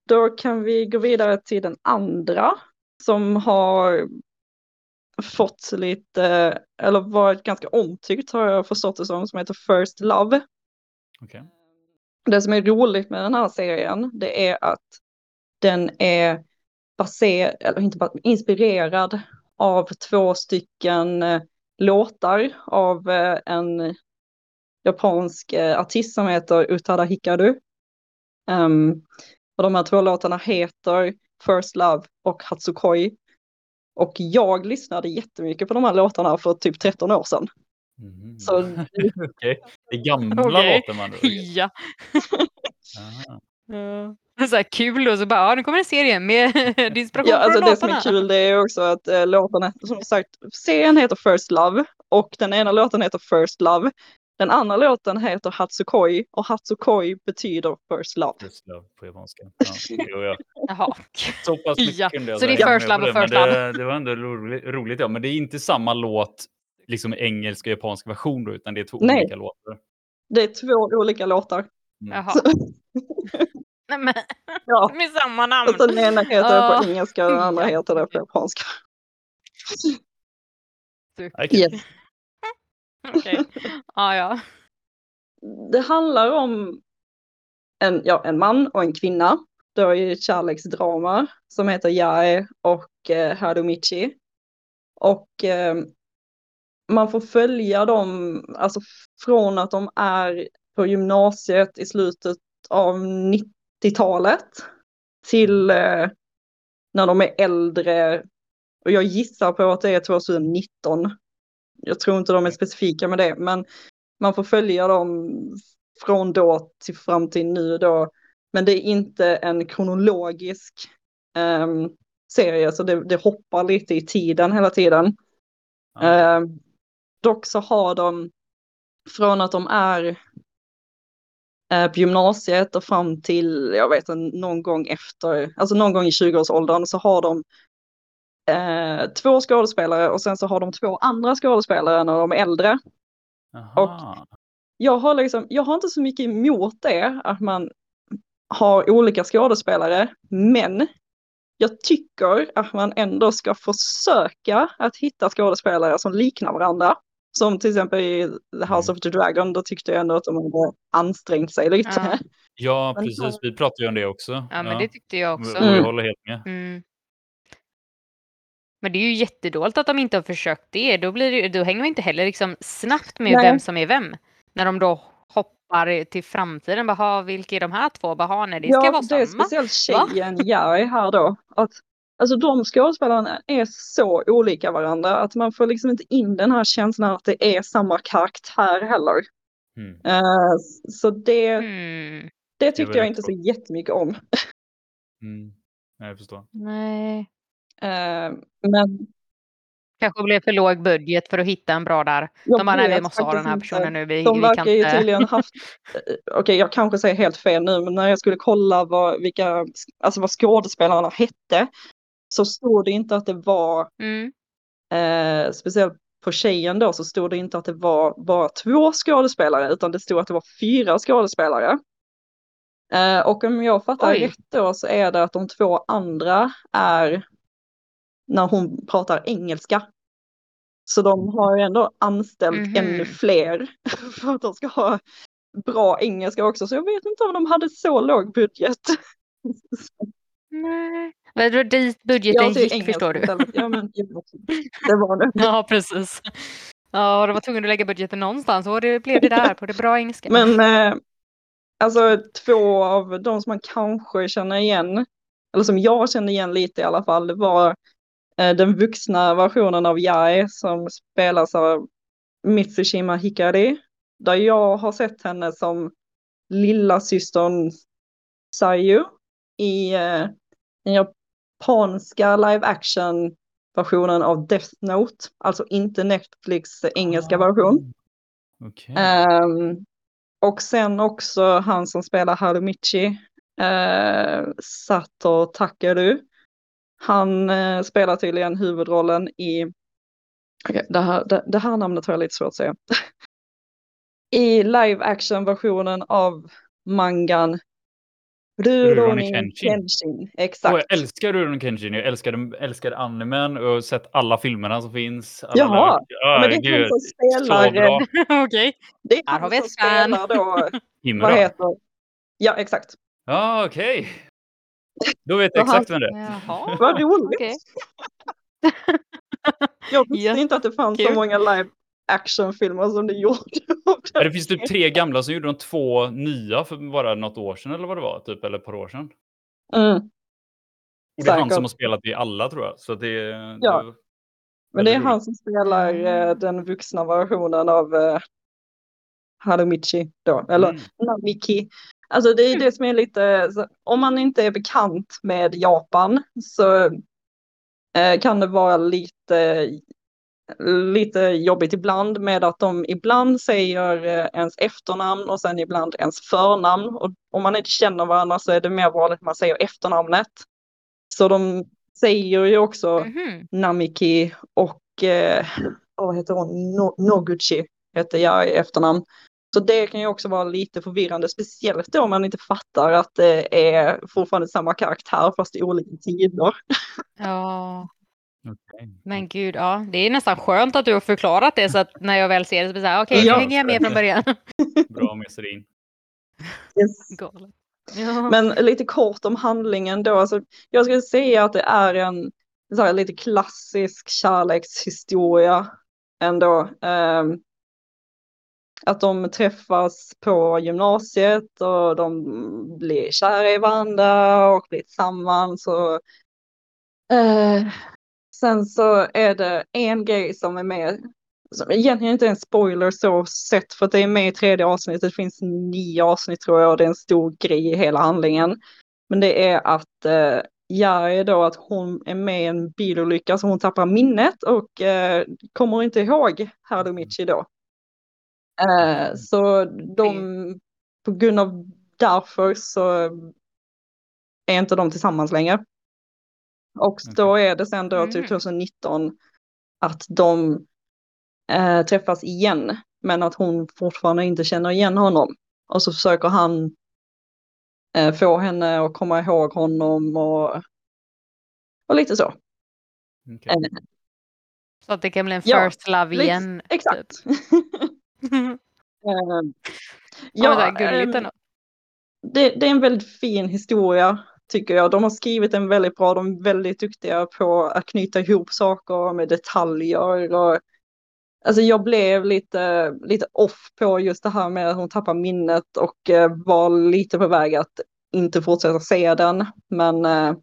Då kan vi gå vidare till den andra som har fått lite, eller varit ganska omtyckt har jag förstått det som, som heter First Love. Okej. Det som är roligt med den här serien, det är att den är baserad, eller inte bara inspirerad av två stycken eh, låtar av eh, en japansk eh, artist som heter Utada Hikaru. Ehm, och de här två låtarna heter First Love och Hatsukoi. Och jag lyssnade jättemycket på de här låtarna för typ 13 år sedan. Mhm. Så Okej. Det är gamla Okej. låtar man Ja. Aha. Ja. Så här kul och så bara, ja nu kommer en serie med inspiration Ja, alltså det som är kul det är också att eh, låtarna, som sagt, serien heter First Love och den ena låten heter First Love. Den andra låten heter Hatsukoi och Hatsukoi betyder First Love. First love på japanska. Ja. Jaha. Så pass mycket Ja, kunde jag så det är first love och det, first men Det, det var ändå roligt, roligt, ja. Men det är inte samma låt, liksom engelsk och japansk version då, utan det är två Nej. olika låtar. Det är två olika låtar. Mm. Jaha. Nej men, Ja, med samma namn. den ena heter det på engelska och den andra heter det på japanska. Yes. Okej. Ja, ja. Det handlar om en, ja, en man och en kvinna. Det är ju ett kärleksdrama som heter Jae och eh, Harumichi. Och eh, man får följa dem, alltså från att de är på gymnasiet i slutet av 90-talet till eh, när de är äldre Och jag gissar på att det är 2019. Jag tror inte de är specifika med det, men man får följa dem från då till fram till nu då. Men det är inte en kronologisk um, serie, så det, det, hoppar lite i tiden hela tiden. Okay. Uh, dock så har de från att de är uh, på gymnasiet och fram till, jag vet inte, någon gång efter, alltså någon gång i 20-årsåldern så har de uh, två skådespelare och sen så har de två andra skådespelare när de är äldre. Aha. Och jag har, liksom, jag har inte så mycket emot det, att man har olika skådespelare, men jag tycker att man ändå ska försöka att hitta skådespelare som liknar varandra. Som till exempel i The House mm. of the Dragon, då tyckte jag ändå att de hade ansträngt sig lite. Ja, ja precis. Vi pratade ju om det också. Ja, ja. men det tyckte jag också. Och jag håller helt med. Mm. Men det är ju jättedåligt att de inte har försökt det. Då, blir det, då hänger man inte heller liksom snabbt med Nej. vem som är vem. När de då hoppar till framtiden. Bara, vilka är de här två? Bara, nej, det ska ja, vara samma. Ja, det är speciellt tjejen Jerry här då. Att, alltså de skådespelarna är så olika varandra att man får liksom inte in den här känslan att det är samma karaktär heller. Mm. Uh, så det, mm. det tyckte det jag inte så jättemycket om. Mm. Jag förstår. Nej. Uh, men Kanske blev för låg budget för att hitta en bra där. Jag de bara, nej vi måste ha den här personen nu. Vi, de verkar ju tydligen haft, eh, okej okay, jag kanske säger helt fel nu, men när jag skulle kolla vad, vilka, alltså vad skådespelarna hette så stod det inte att det var, mm. eh, speciellt på tjejen då så stod det inte att det var bara två skådespelare utan det stod att det var fyra skådespelare. Eh, och om jag fattar Oj. rätt då så är det att de två andra är när hon pratar engelska. Så de har ju ändå anställt mm -hmm. ännu fler för att de ska ha bra engelska också. Så jag vet inte om de hade så låg budget. Nej. Det var dit budgeten gick förstår du. Ja, men, det var det. Ja, precis. Ja, de var tvungna att lägga budgeten någonstans och det blev det där på det bra engelska. Men eh, alltså två av de som man kanske känner igen, eller som jag känner igen lite i alla fall, det var den vuxna versionen av Yai som spelas av Mitsushima Hikari. Där jag har sett henne som lilla systern Sayu i eh, den japanska live action versionen av Death Note, alltså inte Netflix engelska ah, version. Okay. Um, ehm, och sen också han som spelar Harumichi, uh, Sato Takeru. Han eh, spelar tydligen huvudrollen i, okay, det, här, det, det, här namnet har jag lite svårt att säga, i live action versionen av mangan Rurouni Kenshin. Kenshin. Exakt. Och jag älskar Rurouni Kenshin, jag älskar, älskar animen och har sett alla filmerna som finns. Alla Jaha, där. men det är han som spelar... Okej. Okay. Det är han som spelar då... Vad heter... Ja, exakt. Ja, okej. Okay. Då vet jag exakt vem det är. Jaha. Vad roligt. Okay. jag visste ja. inte att det fanns Kul. så många live actionfilmer som det gjorde. Ja, det finns typ tre gamla som gjorde de två nya för bara något år sedan eller vad det var, typ, eller ett par år sedan. Mm. Och det är han som har spelat i alla tror jag. Så det, ja. Det Men det är han som spelar eh, den vuxna versionen av eh, Harumichi då, eller mm. Namiki. Alltså det är det som är lite, om man inte är bekant med Japan så eh, kan det vara lite, lite jobbigt ibland med att de ibland säger eh, ens efternamn och sen ibland ens förnamn. Och om man inte känner varandra så är det mer vanligt att man säger efternamnet. Så de säger ju också mm -hmm. Namiki och eh, vad heter hon, no Noguchi heter jag i efternamn. Så det kan ju också vara lite förvirrande, speciellt då om man inte fattar att det är fortfarande samma karaktär fast i olika tider. Ja. Okay. Men gud, ja, det är nästan skönt att du har förklarat det så att när jag väl ser det så blir det så här, okej, okay, ja. nu hänger jag med från början. Bra med Serin. Yes. Ja. Men lite kort om handlingen då, alltså, jag skulle säga att det är en så här, lite klassisk kärlekshistoria ändå. Um, att de träffas på gymnasiet och de blir kära i varandra och blir tillsammans. Och, eh, Sen så är det en grej som är med, som egentligen inte är en spoiler så sett för att det är med i tredje avsnittet. Det finns nio avsnitt tror jag och det är en stor grej i hela handlingen. Men det är att eh, Jari då att hon är med i en bilolycka så hon tappar minnet och eh, kommer inte ihåg Harumichi då. Eh, så de, på grund av därför så är inte de tillsammans längre. Och då är det sen då typ Mhm. 2019 att de eh, träffas igen. Men att hon fortfarande inte känner igen honom. Och så försöker han eh, få henne att komma ihåg honom och, och lite så. Okej. Eh, Så att det kan bli en Ja, first love lite- igen. Exakt. Typ. Eh, ja, det är gulligt ehm, ändå. det, det är en väldigt fin historia tycker jag. De har skrivit den väldigt bra. De är väldigt duktiga på att knyta ihop saker med detaljer. Och, alltså jag blev lite, lite off på just det här med att hon tappar minnet och eh, var lite på väg att inte fortsätta se den. Men eh,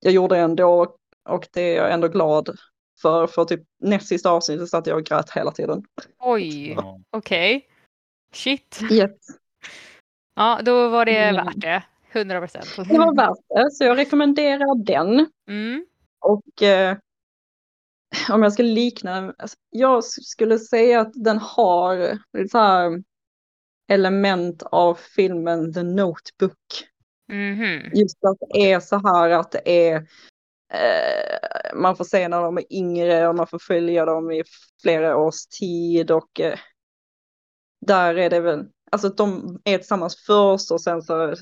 jag gjorde det ändå och det är jag ändå glad för. För typ näst sista avsnittet satt jag och grät hela tiden. Oj, Ja. okej. Shit. Yes. Ja, då var det Mm. värt det. 100 procent. Det var värt det, så jag rekommenderar den. Mm. Och eh, om jag ska likna, alltså, jag skulle säga att den har så här element av filmen The Notebook. Mhm. Just att det är så här att det är, eh, man får se när de är yngre och man får följa dem i flera års tid och eh, där är det väl, alltså att de är tillsammans först och sen så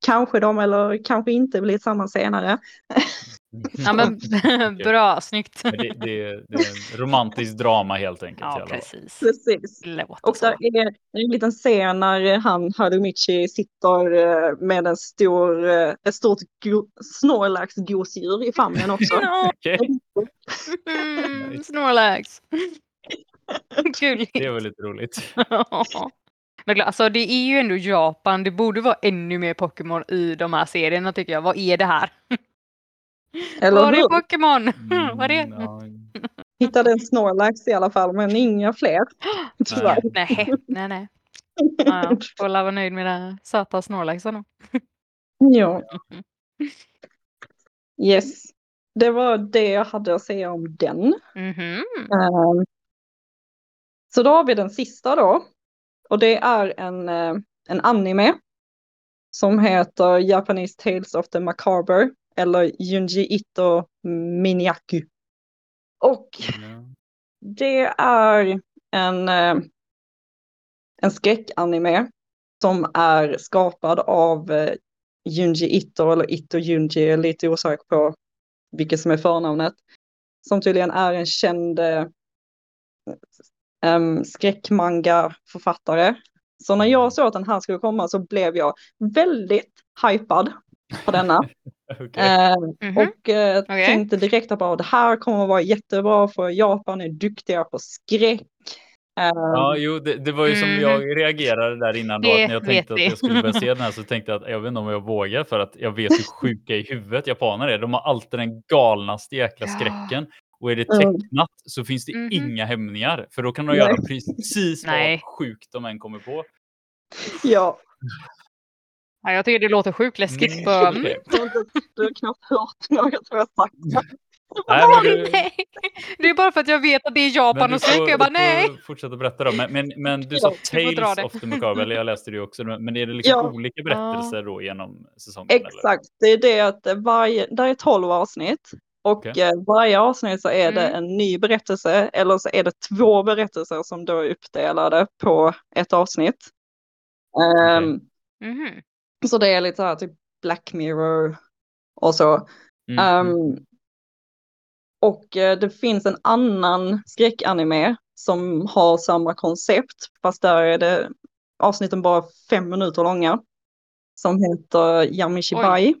kanske de eller kanske inte blir tillsammans senare. Ja, men bra, snyggt. Men det, det, det är en romantisk drama helt enkelt. Ja, precis. Precis. Och där så. är en liten scen när han, Harumichi, sitter eh, med en stor, eh, ett stort go- Snorlax-gosedjur i famnen också. Mm. Snorlax. Gulligt. det är väldigt roligt. Alltså det är ju ändå Japan, det borde vara ännu mer Pokémon i de här serierna tycker jag. Vad är det här? Eller Var är? Pokémon? Mm, Vad är ja, Hittade en Snorlax i alla fall, men inga fler. Tyvärr. Nej, nej, nej. Ja. Får vara nöjd med den söta Snorlaxen. Ja. Yes. Det var det jag hade att säga om den. Mhm. Ehm, Så då har vi den sista då. Och det är en, eh, en anime. Som heter Japanese Tales of the Macabre. Eller Junji Ito Minyaku. Och ja. det är en, eh, en skräckanime. Som är skapad av eh, Junji Ito eller Ito Junji. Jag är lite osäker på vilket som är förnamnet. Som tydligen är en känd um, skräckmanga-författare. Så när jag såg att den här skulle komma så blev jag väldigt hypad på denna. Okej. Eh, Mhm. och eh, Okej. tänkte direkt att det här kommer att vara jättebra för Japan är duktiga på skräck. Eh, Ja, jo, det, det var ju som Mhm. jag reagerade där innan då, Det att när jag tänkte att jag skulle börja se den här så tänkte jag att jag vet inte om jag vågar för att jag vet hur sjuka i huvudet japaner är. De har alltid den galnaste jäkla Ja. skräcken. Och är det Mm. tecknat så finns det Mhm. inga hämningar. För då kan de Nej. göra precis vad sjukt de än kommer på. ja, Ja, jag tycker det låter sjukt läskigt. Mm, På... Mm. du, har har knappt hört något jag sagt. Nej, du. Det är bara för att jag vet att det är Japan och får, Jag bara nej. får fortsätta berätta då. Men, men, men du sa Ja, Tales det. of the Macabre, eller jag läste det också. Men är det liksom Ja. olika berättelser då genom säsongen? Eller? Exakt, det är det att eh, varje, där är 12 avsnitt. Och Okej. eh, varje avsnitt så är det Mm. en ny berättelse eller så är det två berättelser som då är uppdelade på ett avsnitt. Ehm, Mhm. Så det är lite så här typ Black Mirror och så. Mm, mm. och eh, det finns en annan skräckanime som har samma koncept, fast där är det avsnitten bara fem minuter långa. Som heter Yamishibai,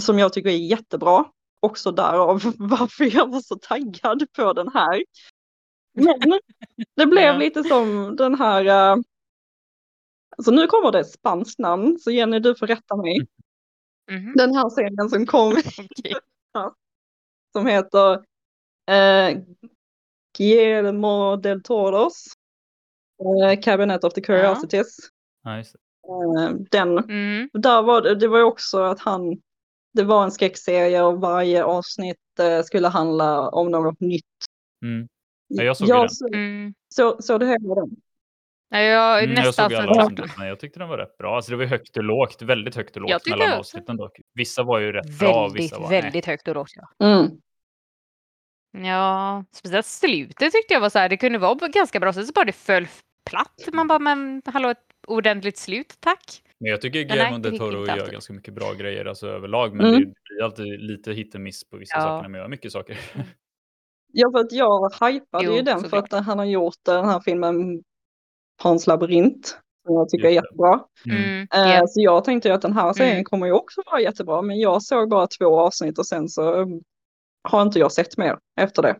som jag tycker är jättebra. Också därav varför jag var så taggad på den här. Men det blev lite som den här, eh, alltså nu kommer det ett spanskt namn, så Jenny du får rätta mig. Mhm. Den här serien som kom som heter eh, Guillermo del Toros eh, Cabinet of the Curiosities. Ja, det. Eh, den, Mm. där var det, det var ju också att han, det var en skräckserie och varje avsnitt eh, skulle handla om något nytt. Mm. Ja, jag såg ju den. så, Mm. så, så det hela den. Ja, jag, Mm, jag såg alla avsnitt. avsnitt, men jag tyckte den var rätt bra. Alltså det var högt och lågt, väldigt högt och Jag lågt mellan också- avsnitten dock. Vissa var ju rätt bra och Väldigt, vissa var nej. väldigt högt och lågt. Ja. Mm. ja, speciellt slutet tyckte jag var så här. Det kunde vara ganska bra, sen så bara det föll platt. Man bara, men hallå, ett ordentligt slut, tack. Men jag tycker nej, Guillermo del Toro gör alltid. ganska mycket bra grejer alltså överlag, men Mm. det blir alltid lite hit and miss på vissa Ja. saker när man gör mycket saker. Ja, för att jag hypade Jo, ju den för att han har gjort den här filmen Hans labyrint. Som jag tycker är jättebra. Mm. Mm. Eh. Så jag tänkte ju att den här serien Mm. kommer ju också vara jättebra. Men jag såg bara två avsnitt och sen så um, har inte jag sett mer efter det.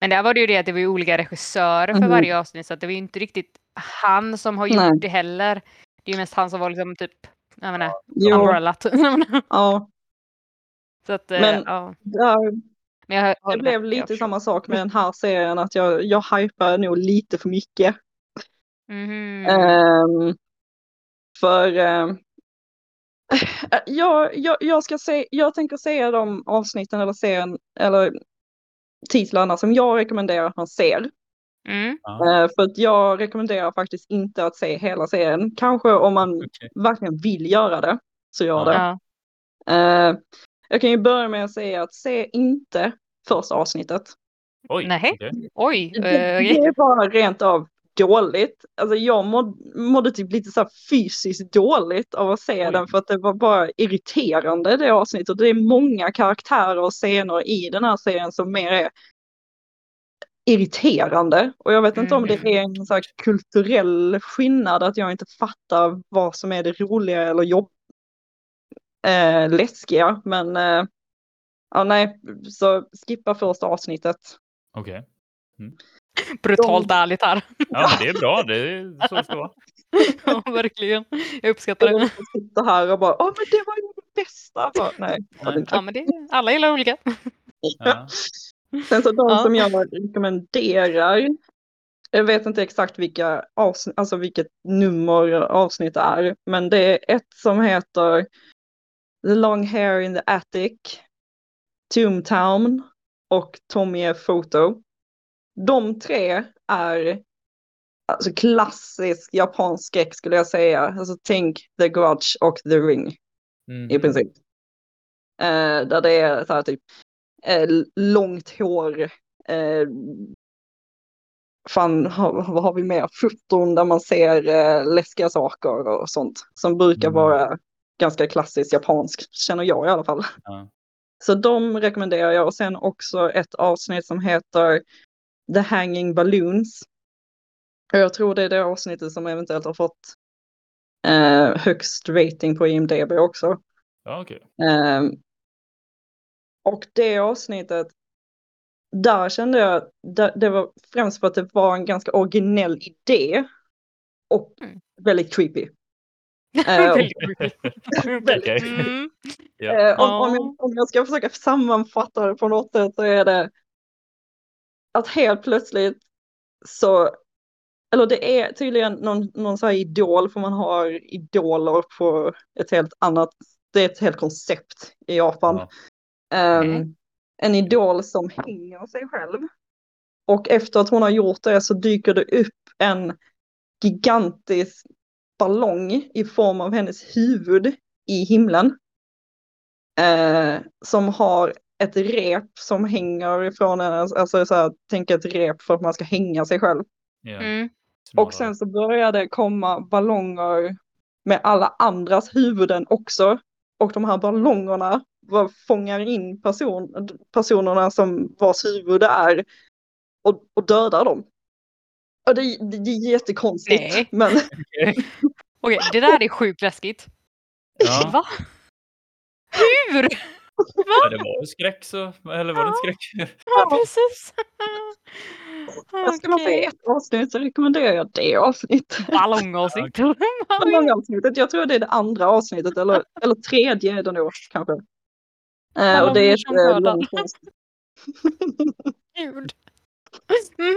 Men där var det ju det att det var ju olika regissörer för Mhm. varje avsnitt, så att det var ju inte riktigt han som har gjort Nej. det heller. Det är ju mest han som var liksom typ, jag menar, umbrellat. ja. så att, eh, Men- ja. där- Men jag Det blev med. lite Jag samma sak med den här serien. Att jag, jag hypar nog lite för mycket. Mhm. Ehm, för ehm, jag, jag, jag, ska se, jag tänker se de avsnitten eller serien eller titlarna som jag rekommenderar att man ser. Mm. Eh, för att jag rekommenderar faktiskt inte att se hela serien. Kanske om man okej. verkligen vill göra det, så gör Ja. det. Ja. Jag kan ju börja med att säga att se inte första avsnittet. Oj, Nej. Oj. Det, eh, det är bara rent av dåligt. Alltså jag mådde, mådde typ lite så här fysiskt dåligt av att se Oj. den för att det var bara irriterande det avsnittet. Det är många karaktärer och scener i den här serien som mer är irriterande. Och jag vet inte om det är en så här kulturell skillnad att jag inte fattar vad som är det roliga eller jobb eh, läskiga. Men eh, ja, nej, så skippa första avsnittet. Okej. brutalt ärligt här. Ja, men det är bra. Det är så det ska vara. ja, verkligen. Jag uppskattar Jag det. sitter här och bara, åh men det var ju det bästa. Bara, nej, inte. Ja, men det, alla gillar olika. Ja. Sen så de Ja. som jag rekommenderar, jag vet inte exakt vilka avsnitt, alltså vilket nummer avsnitt det är, men det är ett som heter The Long Hair in the Attic, Toontown och Tommy F. Photo. De tre är alltså klassisk japansk skräck skulle jag säga. Alltså tänk The Grudge och The Ring Mm. i princip. Eh, där det är så här typ eh, långt hår. Eh, fan, vad har vi mer? Foton där man ser eh, läskiga saker och sånt. Som brukar Mm. vara ganska klassiskt japanskt, känner jag i alla fall. Ja. Så de rekommenderar jag. Och sen också ett avsnitt som heter The Hanging Balloons. Och jag tror det är det avsnittet som eventuellt har fått eh, högst rating på IMDB också. Ja, okej. Ehm, och det avsnittet, där kände jag, där, det var främst för att det var en ganska originell idé. Och Mm. väldigt creepy. Eh. Mm. Eh, om, om, Ja. jag, om jag ska försöka sammanfatta det på något sätt så är det att helt plötsligt så, eller det är tydligen någon, någon så här idol, för man har idoler på ett helt annat, det är ett helt koncept i Japan. Ja. Ehm, Okej. En idol som hänger sig själv. Och efter att hon har gjort det så dyker det upp en gigantisk ballong i form av hennes huvud i himlen. Eh, som har ett rep som hänger ifrån henne, alltså så här, tänk ett rep för att man ska hänga sig själv. Ja. Mm. Och sen så börjar det komma ballonger med alla andras huvuden också. Och de här ballongerna var- fångar in person, personerna som vars huvud det är och, och dödar dem. Och det, det, det är jättekonstigt. Nej. Men Okej. Det där är sjukt läskigt. Ja. Va? Hur? Ja, det var ju skräck så, eller var det inte skräck? Ja, precis. ska man se Okej. ett avsnitt så rekommenderar jag det avsnittet. Ballongavsnitt. Ballongavsnittet, jag tror det är det andra avsnittet eller, eller tredje är det nog kanske. Eh, och det är ett långt avsnitt. Gud. Mhm.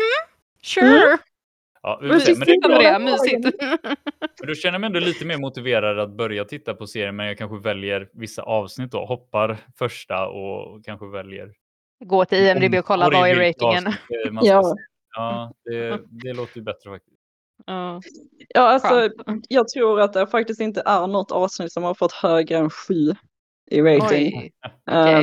Sure. Ja, vi Men får se. Men, det, det, det mysigt. men då känner jag mig ändå lite mer motiverad att börja titta på serien, men jag kanske väljer vissa avsnitt då, hoppar första och kanske väljer Gå till IMDB och kolla vad är ratingen. eh, Ja. Ja, det, det låter ju bättre faktiskt. Ja. Ja, alltså Skönt. jag tror att det faktiskt inte är något avsnitt som har fått högre än sju i rating. Oj. Ja,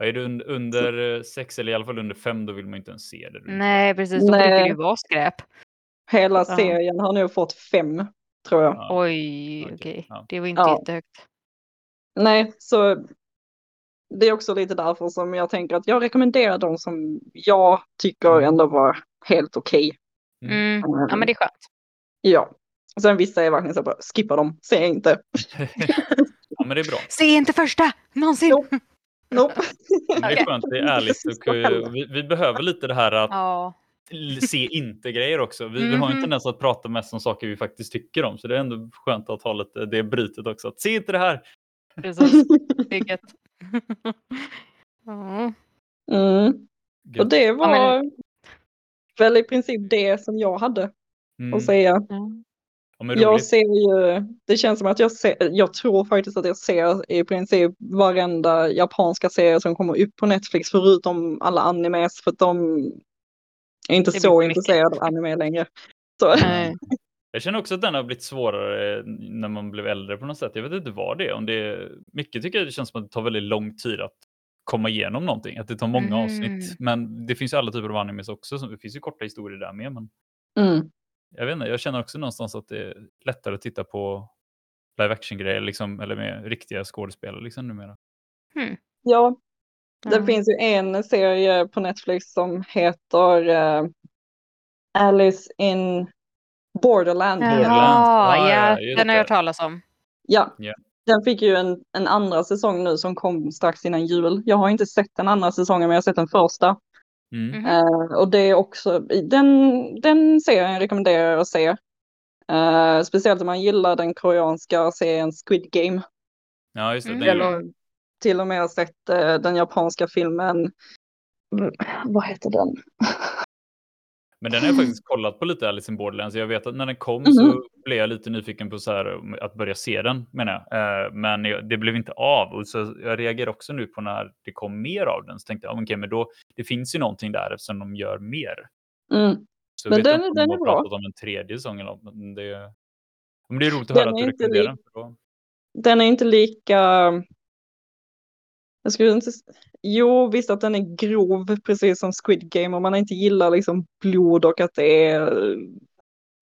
Är du un- under eh, sex eller i alla fall under fem, då vill man inte ens se det. Nej, precis. Då Nej. brukar det ju vara skräp. hela Ja. serien har nog fått fem, tror jag. Ja. Oj, okej. okej. Ja. Det var inte Ja. jättehögt. Nej, så det är också lite därför som jag tänker att jag rekommenderar de som jag tycker ändå var helt okej. Mm. Ja, men det är skönt. Ja. Sen vissa är verkligen så bara, skippa dem, se inte. ja, men det är bra. Se inte första någonsin! Nope. Nope. Men Det är skönt, det är ärligt. Och, vi, vi behöver lite det här att Ja. se inte-grejer också. Vi, vi har en Mhm. tendens att prata mest om saker vi faktiskt tycker om, så det är ändå skönt att ha lite det brytet också. Att se inte det här! Precis. Det är gött. Ja. Mm. Och det Ja, var väl i princip det som jag hade Mm. att säga. Jag ser ju, det känns som att jag ser, jag tror faktiskt att jag ser i princip varenda japanska serie som kommer upp på Netflix förutom alla animes för att de är inte blir så intresserade av anime längre. Så, Nej. Jag känner också att den har blivit svårare när man blev äldre på något sätt. Jag vet inte vad det är. Om det är mycket tycker jag det känns som att det tar väldigt lång tid att komma igenom någonting. Att det tar många Mm. avsnitt. Men det finns ju alla typer av animes också. Så det finns ju korta historier där med. Men mm. Jag vet inte, jag känner också någonstans att det är lättare att titta på live action-grejer liksom, eller med riktiga skådespelare liksom numera. Ja, det Ja. finns ju en serie på Netflix som heter eh, Alice in Borderland. Borderlands. Jaha, Ja, ja, ja, just den har jag hört talas om. Ja, Ja. den fick ju en, en andra säsong nu som kom strax innan jul. Jag har inte sett den andra säsongen men jag har sett den första. Mm. Eh, och det är också, den, den serien rekommenderar jag att se. Eh, speciellt om man gillar den koreanska serien Squid Game. Ja, just det. Mm. Eller till och med har sett eh, den japanska filmen, Mm, vad heter den? men den har jag faktiskt kollat på lite, Alice in Borderlands. Jag vet att när den kom Mhm. så blev jag lite nyfiken på så här, att börja se den, menar jag. Eh, men det blev inte av. Och så jag reagerar också nu på när det kom mer av den. Så tänkte jag, okej, men då, det finns ju någonting där eftersom de gör mer. Mm. Så Men den- inte den de är bra. om en tredje säsong eller något. Men det, men det är roligt att Den höra att du rekommenderar den. då- Den är inte lika, jag skulle inte, jo visst att den är grov precis som Squid Game om man inte gillar liksom blod och att det är,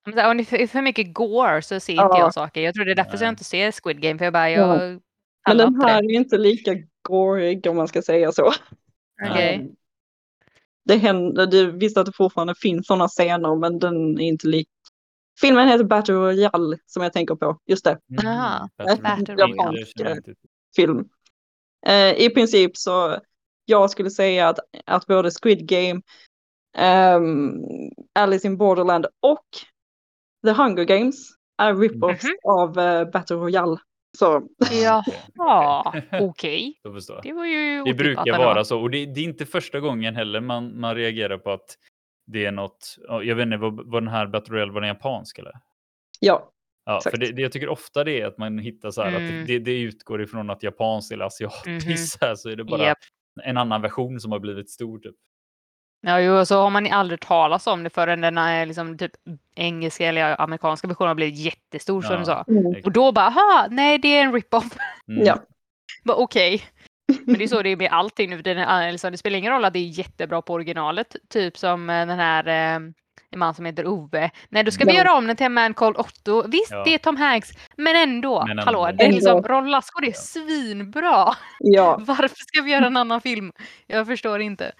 Men Om det är för mycket gore så ser inte Ja. jag saker. Jag tror det är därför jag inte ser Squid Game. För jag bara, Ja. jag men pallar den inte här det. är inte lika gorig om man ska säga så. Um, Det händer, det, visst att det fortfarande finns sådana scener men den är inte lik. Filmen heter Battle Royale som jag tänker på, just det, inte till. film. Eh, I princip så, jag skulle säga att, att både Squid Game, ehm, Alice in Borderland och The Hunger Games är rip-offs Mhm. av eh, Battle Royale. Så Jaha, okej. Jag. Det var ju Det brukar vara så. Och det, det är inte första gången heller man, man reagerar på att det är något. ja, Jag vet inte, vad, vad den här Battle Royale, var den japansk eller? ja, Ja, Exakt. för det, det jag tycker ofta det är att man hittar så här Mm. att det, det utgår ifrån att japanskt eller asiatiskt här så är det bara Japp. En annan version som har blivit stor. Typ. Ja, jo, och så har man aldrig talat om det förrän den är liksom typ engelska eller amerikanska versionen har blivit jättestor som Ja. du sa. mm. Och då bara, aha, nej det är en rip-off. Mm. ja, Okej. Men det är så det är med allting nu för tiden. Ah, Liksom, det spelar ingen roll att det är jättebra på originalet. Typ som eh, den här eh, en man som heter Ove. Nej, då ska vi Ja. göra om den till en man called Otto. Visst, Ja. det är Tom Hanks, men ändå. Men ändå. Hallå, det är Ändå. liksom Ron det är svinbra. ja. Varför ska vi göra en annan film? Jag förstår inte.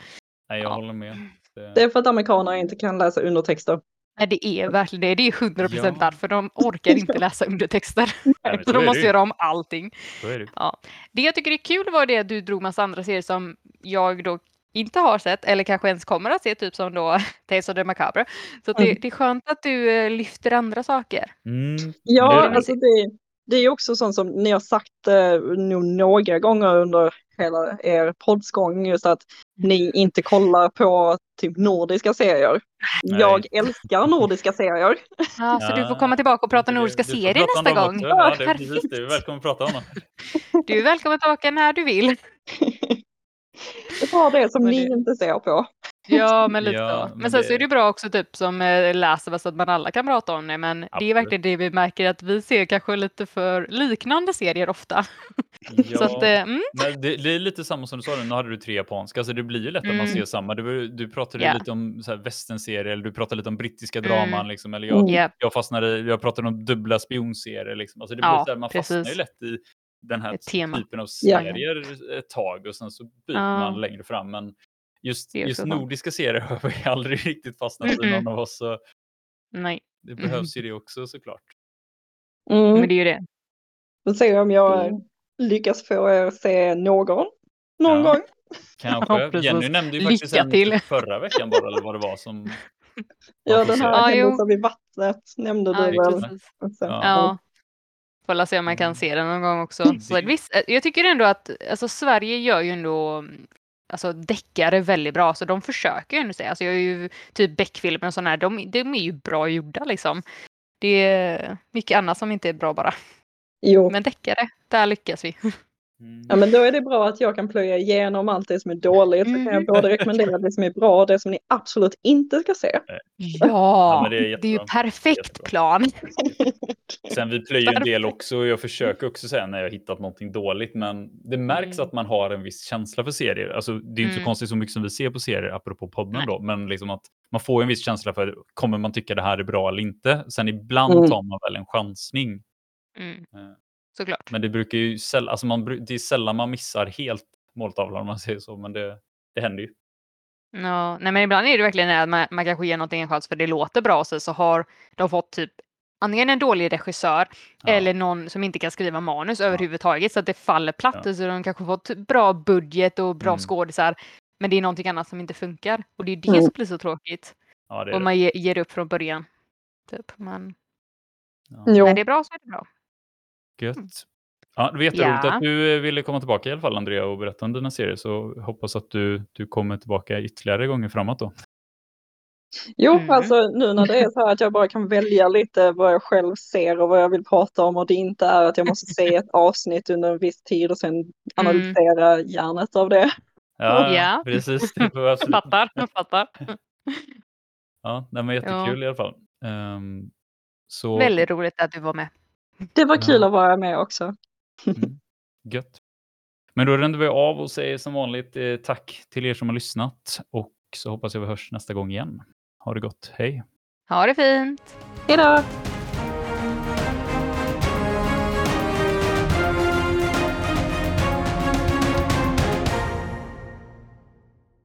Nej, jag Ja. håller med. Det, Det är för att amerikaner inte kan läsa undertexter. Nej, det är verkligen det. Det är 100 procent Ja. därför de orkar inte läsa undertexter. Nej, så de det måste ju. göra om allting. så är det. Det jag tycker är kul var det att du drog massa andra serier som jag då inte har sett eller kanske ens kommer att se, typ som då Tales of the Macabre. Så det, Mm. det är skönt att du eh, lyfter andra saker. Mm. Ja, alltså det, det är också sånt som ni har sagt eh, nog några gånger under hela er poddsgång, just att ni inte kollar på typ nordiska serier. Nej. Jag älskar nordiska serier. Ja, så du får komma tillbaka och prata Du- nordiska du serier prata om nästa gång. Ja, det är precis det. Du är välkommen att prata om dem. Du är välkommen tillbaka när du vill. Det var det som ni inte ser på. Ja, men lite Ja, så. men Men sen så det- är det bra också typ som eh, läser så att man alla kan prata om det. Men det är Absolut. verkligen det vi märker att vi ser kanske lite för liknande serier ofta. Så att, Ja. eh, mm, Men det, det är lite samma som du sa, nu hade du tre japanska, så det blir ju lätt att man Mm. ser samma. Du, du pratade Ja. lite om västernserier, eller du pratade lite om brittiska Mm. draman, liksom, eller jag, Mm. ja, jag fastnade, jag pratade om dubbla spionserier. Liksom. Alltså det blir Ja, så här, man fastnar ju precis. lätt i den här typen av Ja. serier ett tag och sen så byter Ja. man längre fram. Men just, just nordiska serier har vi aldrig riktigt fastnat i Mm-mm. någon av oss. Så nej, det behövs ju det också såklart. Mm. men det är ju det. Får se om jag Mm. lyckas få er se någon. Någon Ja. gång. Kanske. Ja. Jenny nämnde ju Lycka faktiskt en till. förra veckan bara, eller vad det var som... Ja, den här Ja, jo. händelsen vid vattnet nämnde Ja, du väl. Ja. Får se om man kan Mm. se den någon gång också. Mm. Så visst, eh, jag tycker ändå att alltså, Sverige gör ju ändå mm, alltså, deckare väldigt bra, så de försöker ju ändå säga. Alltså, jag är ju typ Beck-filmer och sådana här, de, de är ju bra gjorda liksom. Det är mycket annat som inte är bra bara. Jo, Men deckare, där lyckas vi. Mm. ja, men då är det bra att jag kan plöja igenom allt det som är dåligt. Så kan jag Mm. både rekommendera det som är bra och det som ni absolut inte ska se. Ja, men det är det är, ju perfekt Jättebra. plan. Sen vi plöjer en del också och jag försöker också säga när jag hittat någonting dåligt men det märks Mm. att man har en viss känsla för serier. Alltså det är inte så Mm. konstigt så mycket som vi ser på serier apropå podden Nej. då men liksom att man får en viss känsla för kommer man tycka det här är bra eller inte. Sen ibland Mm. tar man väl en chansning. Mm. Såklart. Men det brukar ju säll- alltså man, det är sällan man missar helt måltavlan om man säger så men det, det händer ju. Ja, nej men ibland är det verkligen det att man, man kanske ger någonting en chans för det låter bra så, så har de fått typ antingen en dålig regissör Ja. eller någon som inte kan skriva manus överhuvudtaget så att det faller platt. Ja. Så de kanske fått bra budget och bra Mm. skådisar. Men det är någonting annat som inte funkar och det är det Mm. som blir så tråkigt. Ja, Och det. man ger, ger upp från början. Typ. Men Ja. När det är bra så är det bra. Gött. Ja, det var jätteroligt Ja. att du eh, ville komma tillbaka i alla fall Andrea och berätta om dina serier så hoppas att du, du kommer tillbaka ytterligare gånger framåt då. jo Mm. alltså nu när det är så här att jag bara kan välja lite vad jag själv ser och vad jag vill prata om och det inte är att jag måste se ett avsnitt under en viss tid och sen analysera hjärnet av det. Ja, Ja. precis. Det jag fattar, jag fattar. Ja, det var jättekul i alla fall. Ehm, så Väldigt roligt att du var med. Det var kul Ja. att vara med också. mm, gött. Men då ränder vi av och säger som vanligt eh, tack till er som har lyssnat och så hoppas jag vi hörs nästa gång igen. Ha det gott. Hej! Ha det fint! Hej då!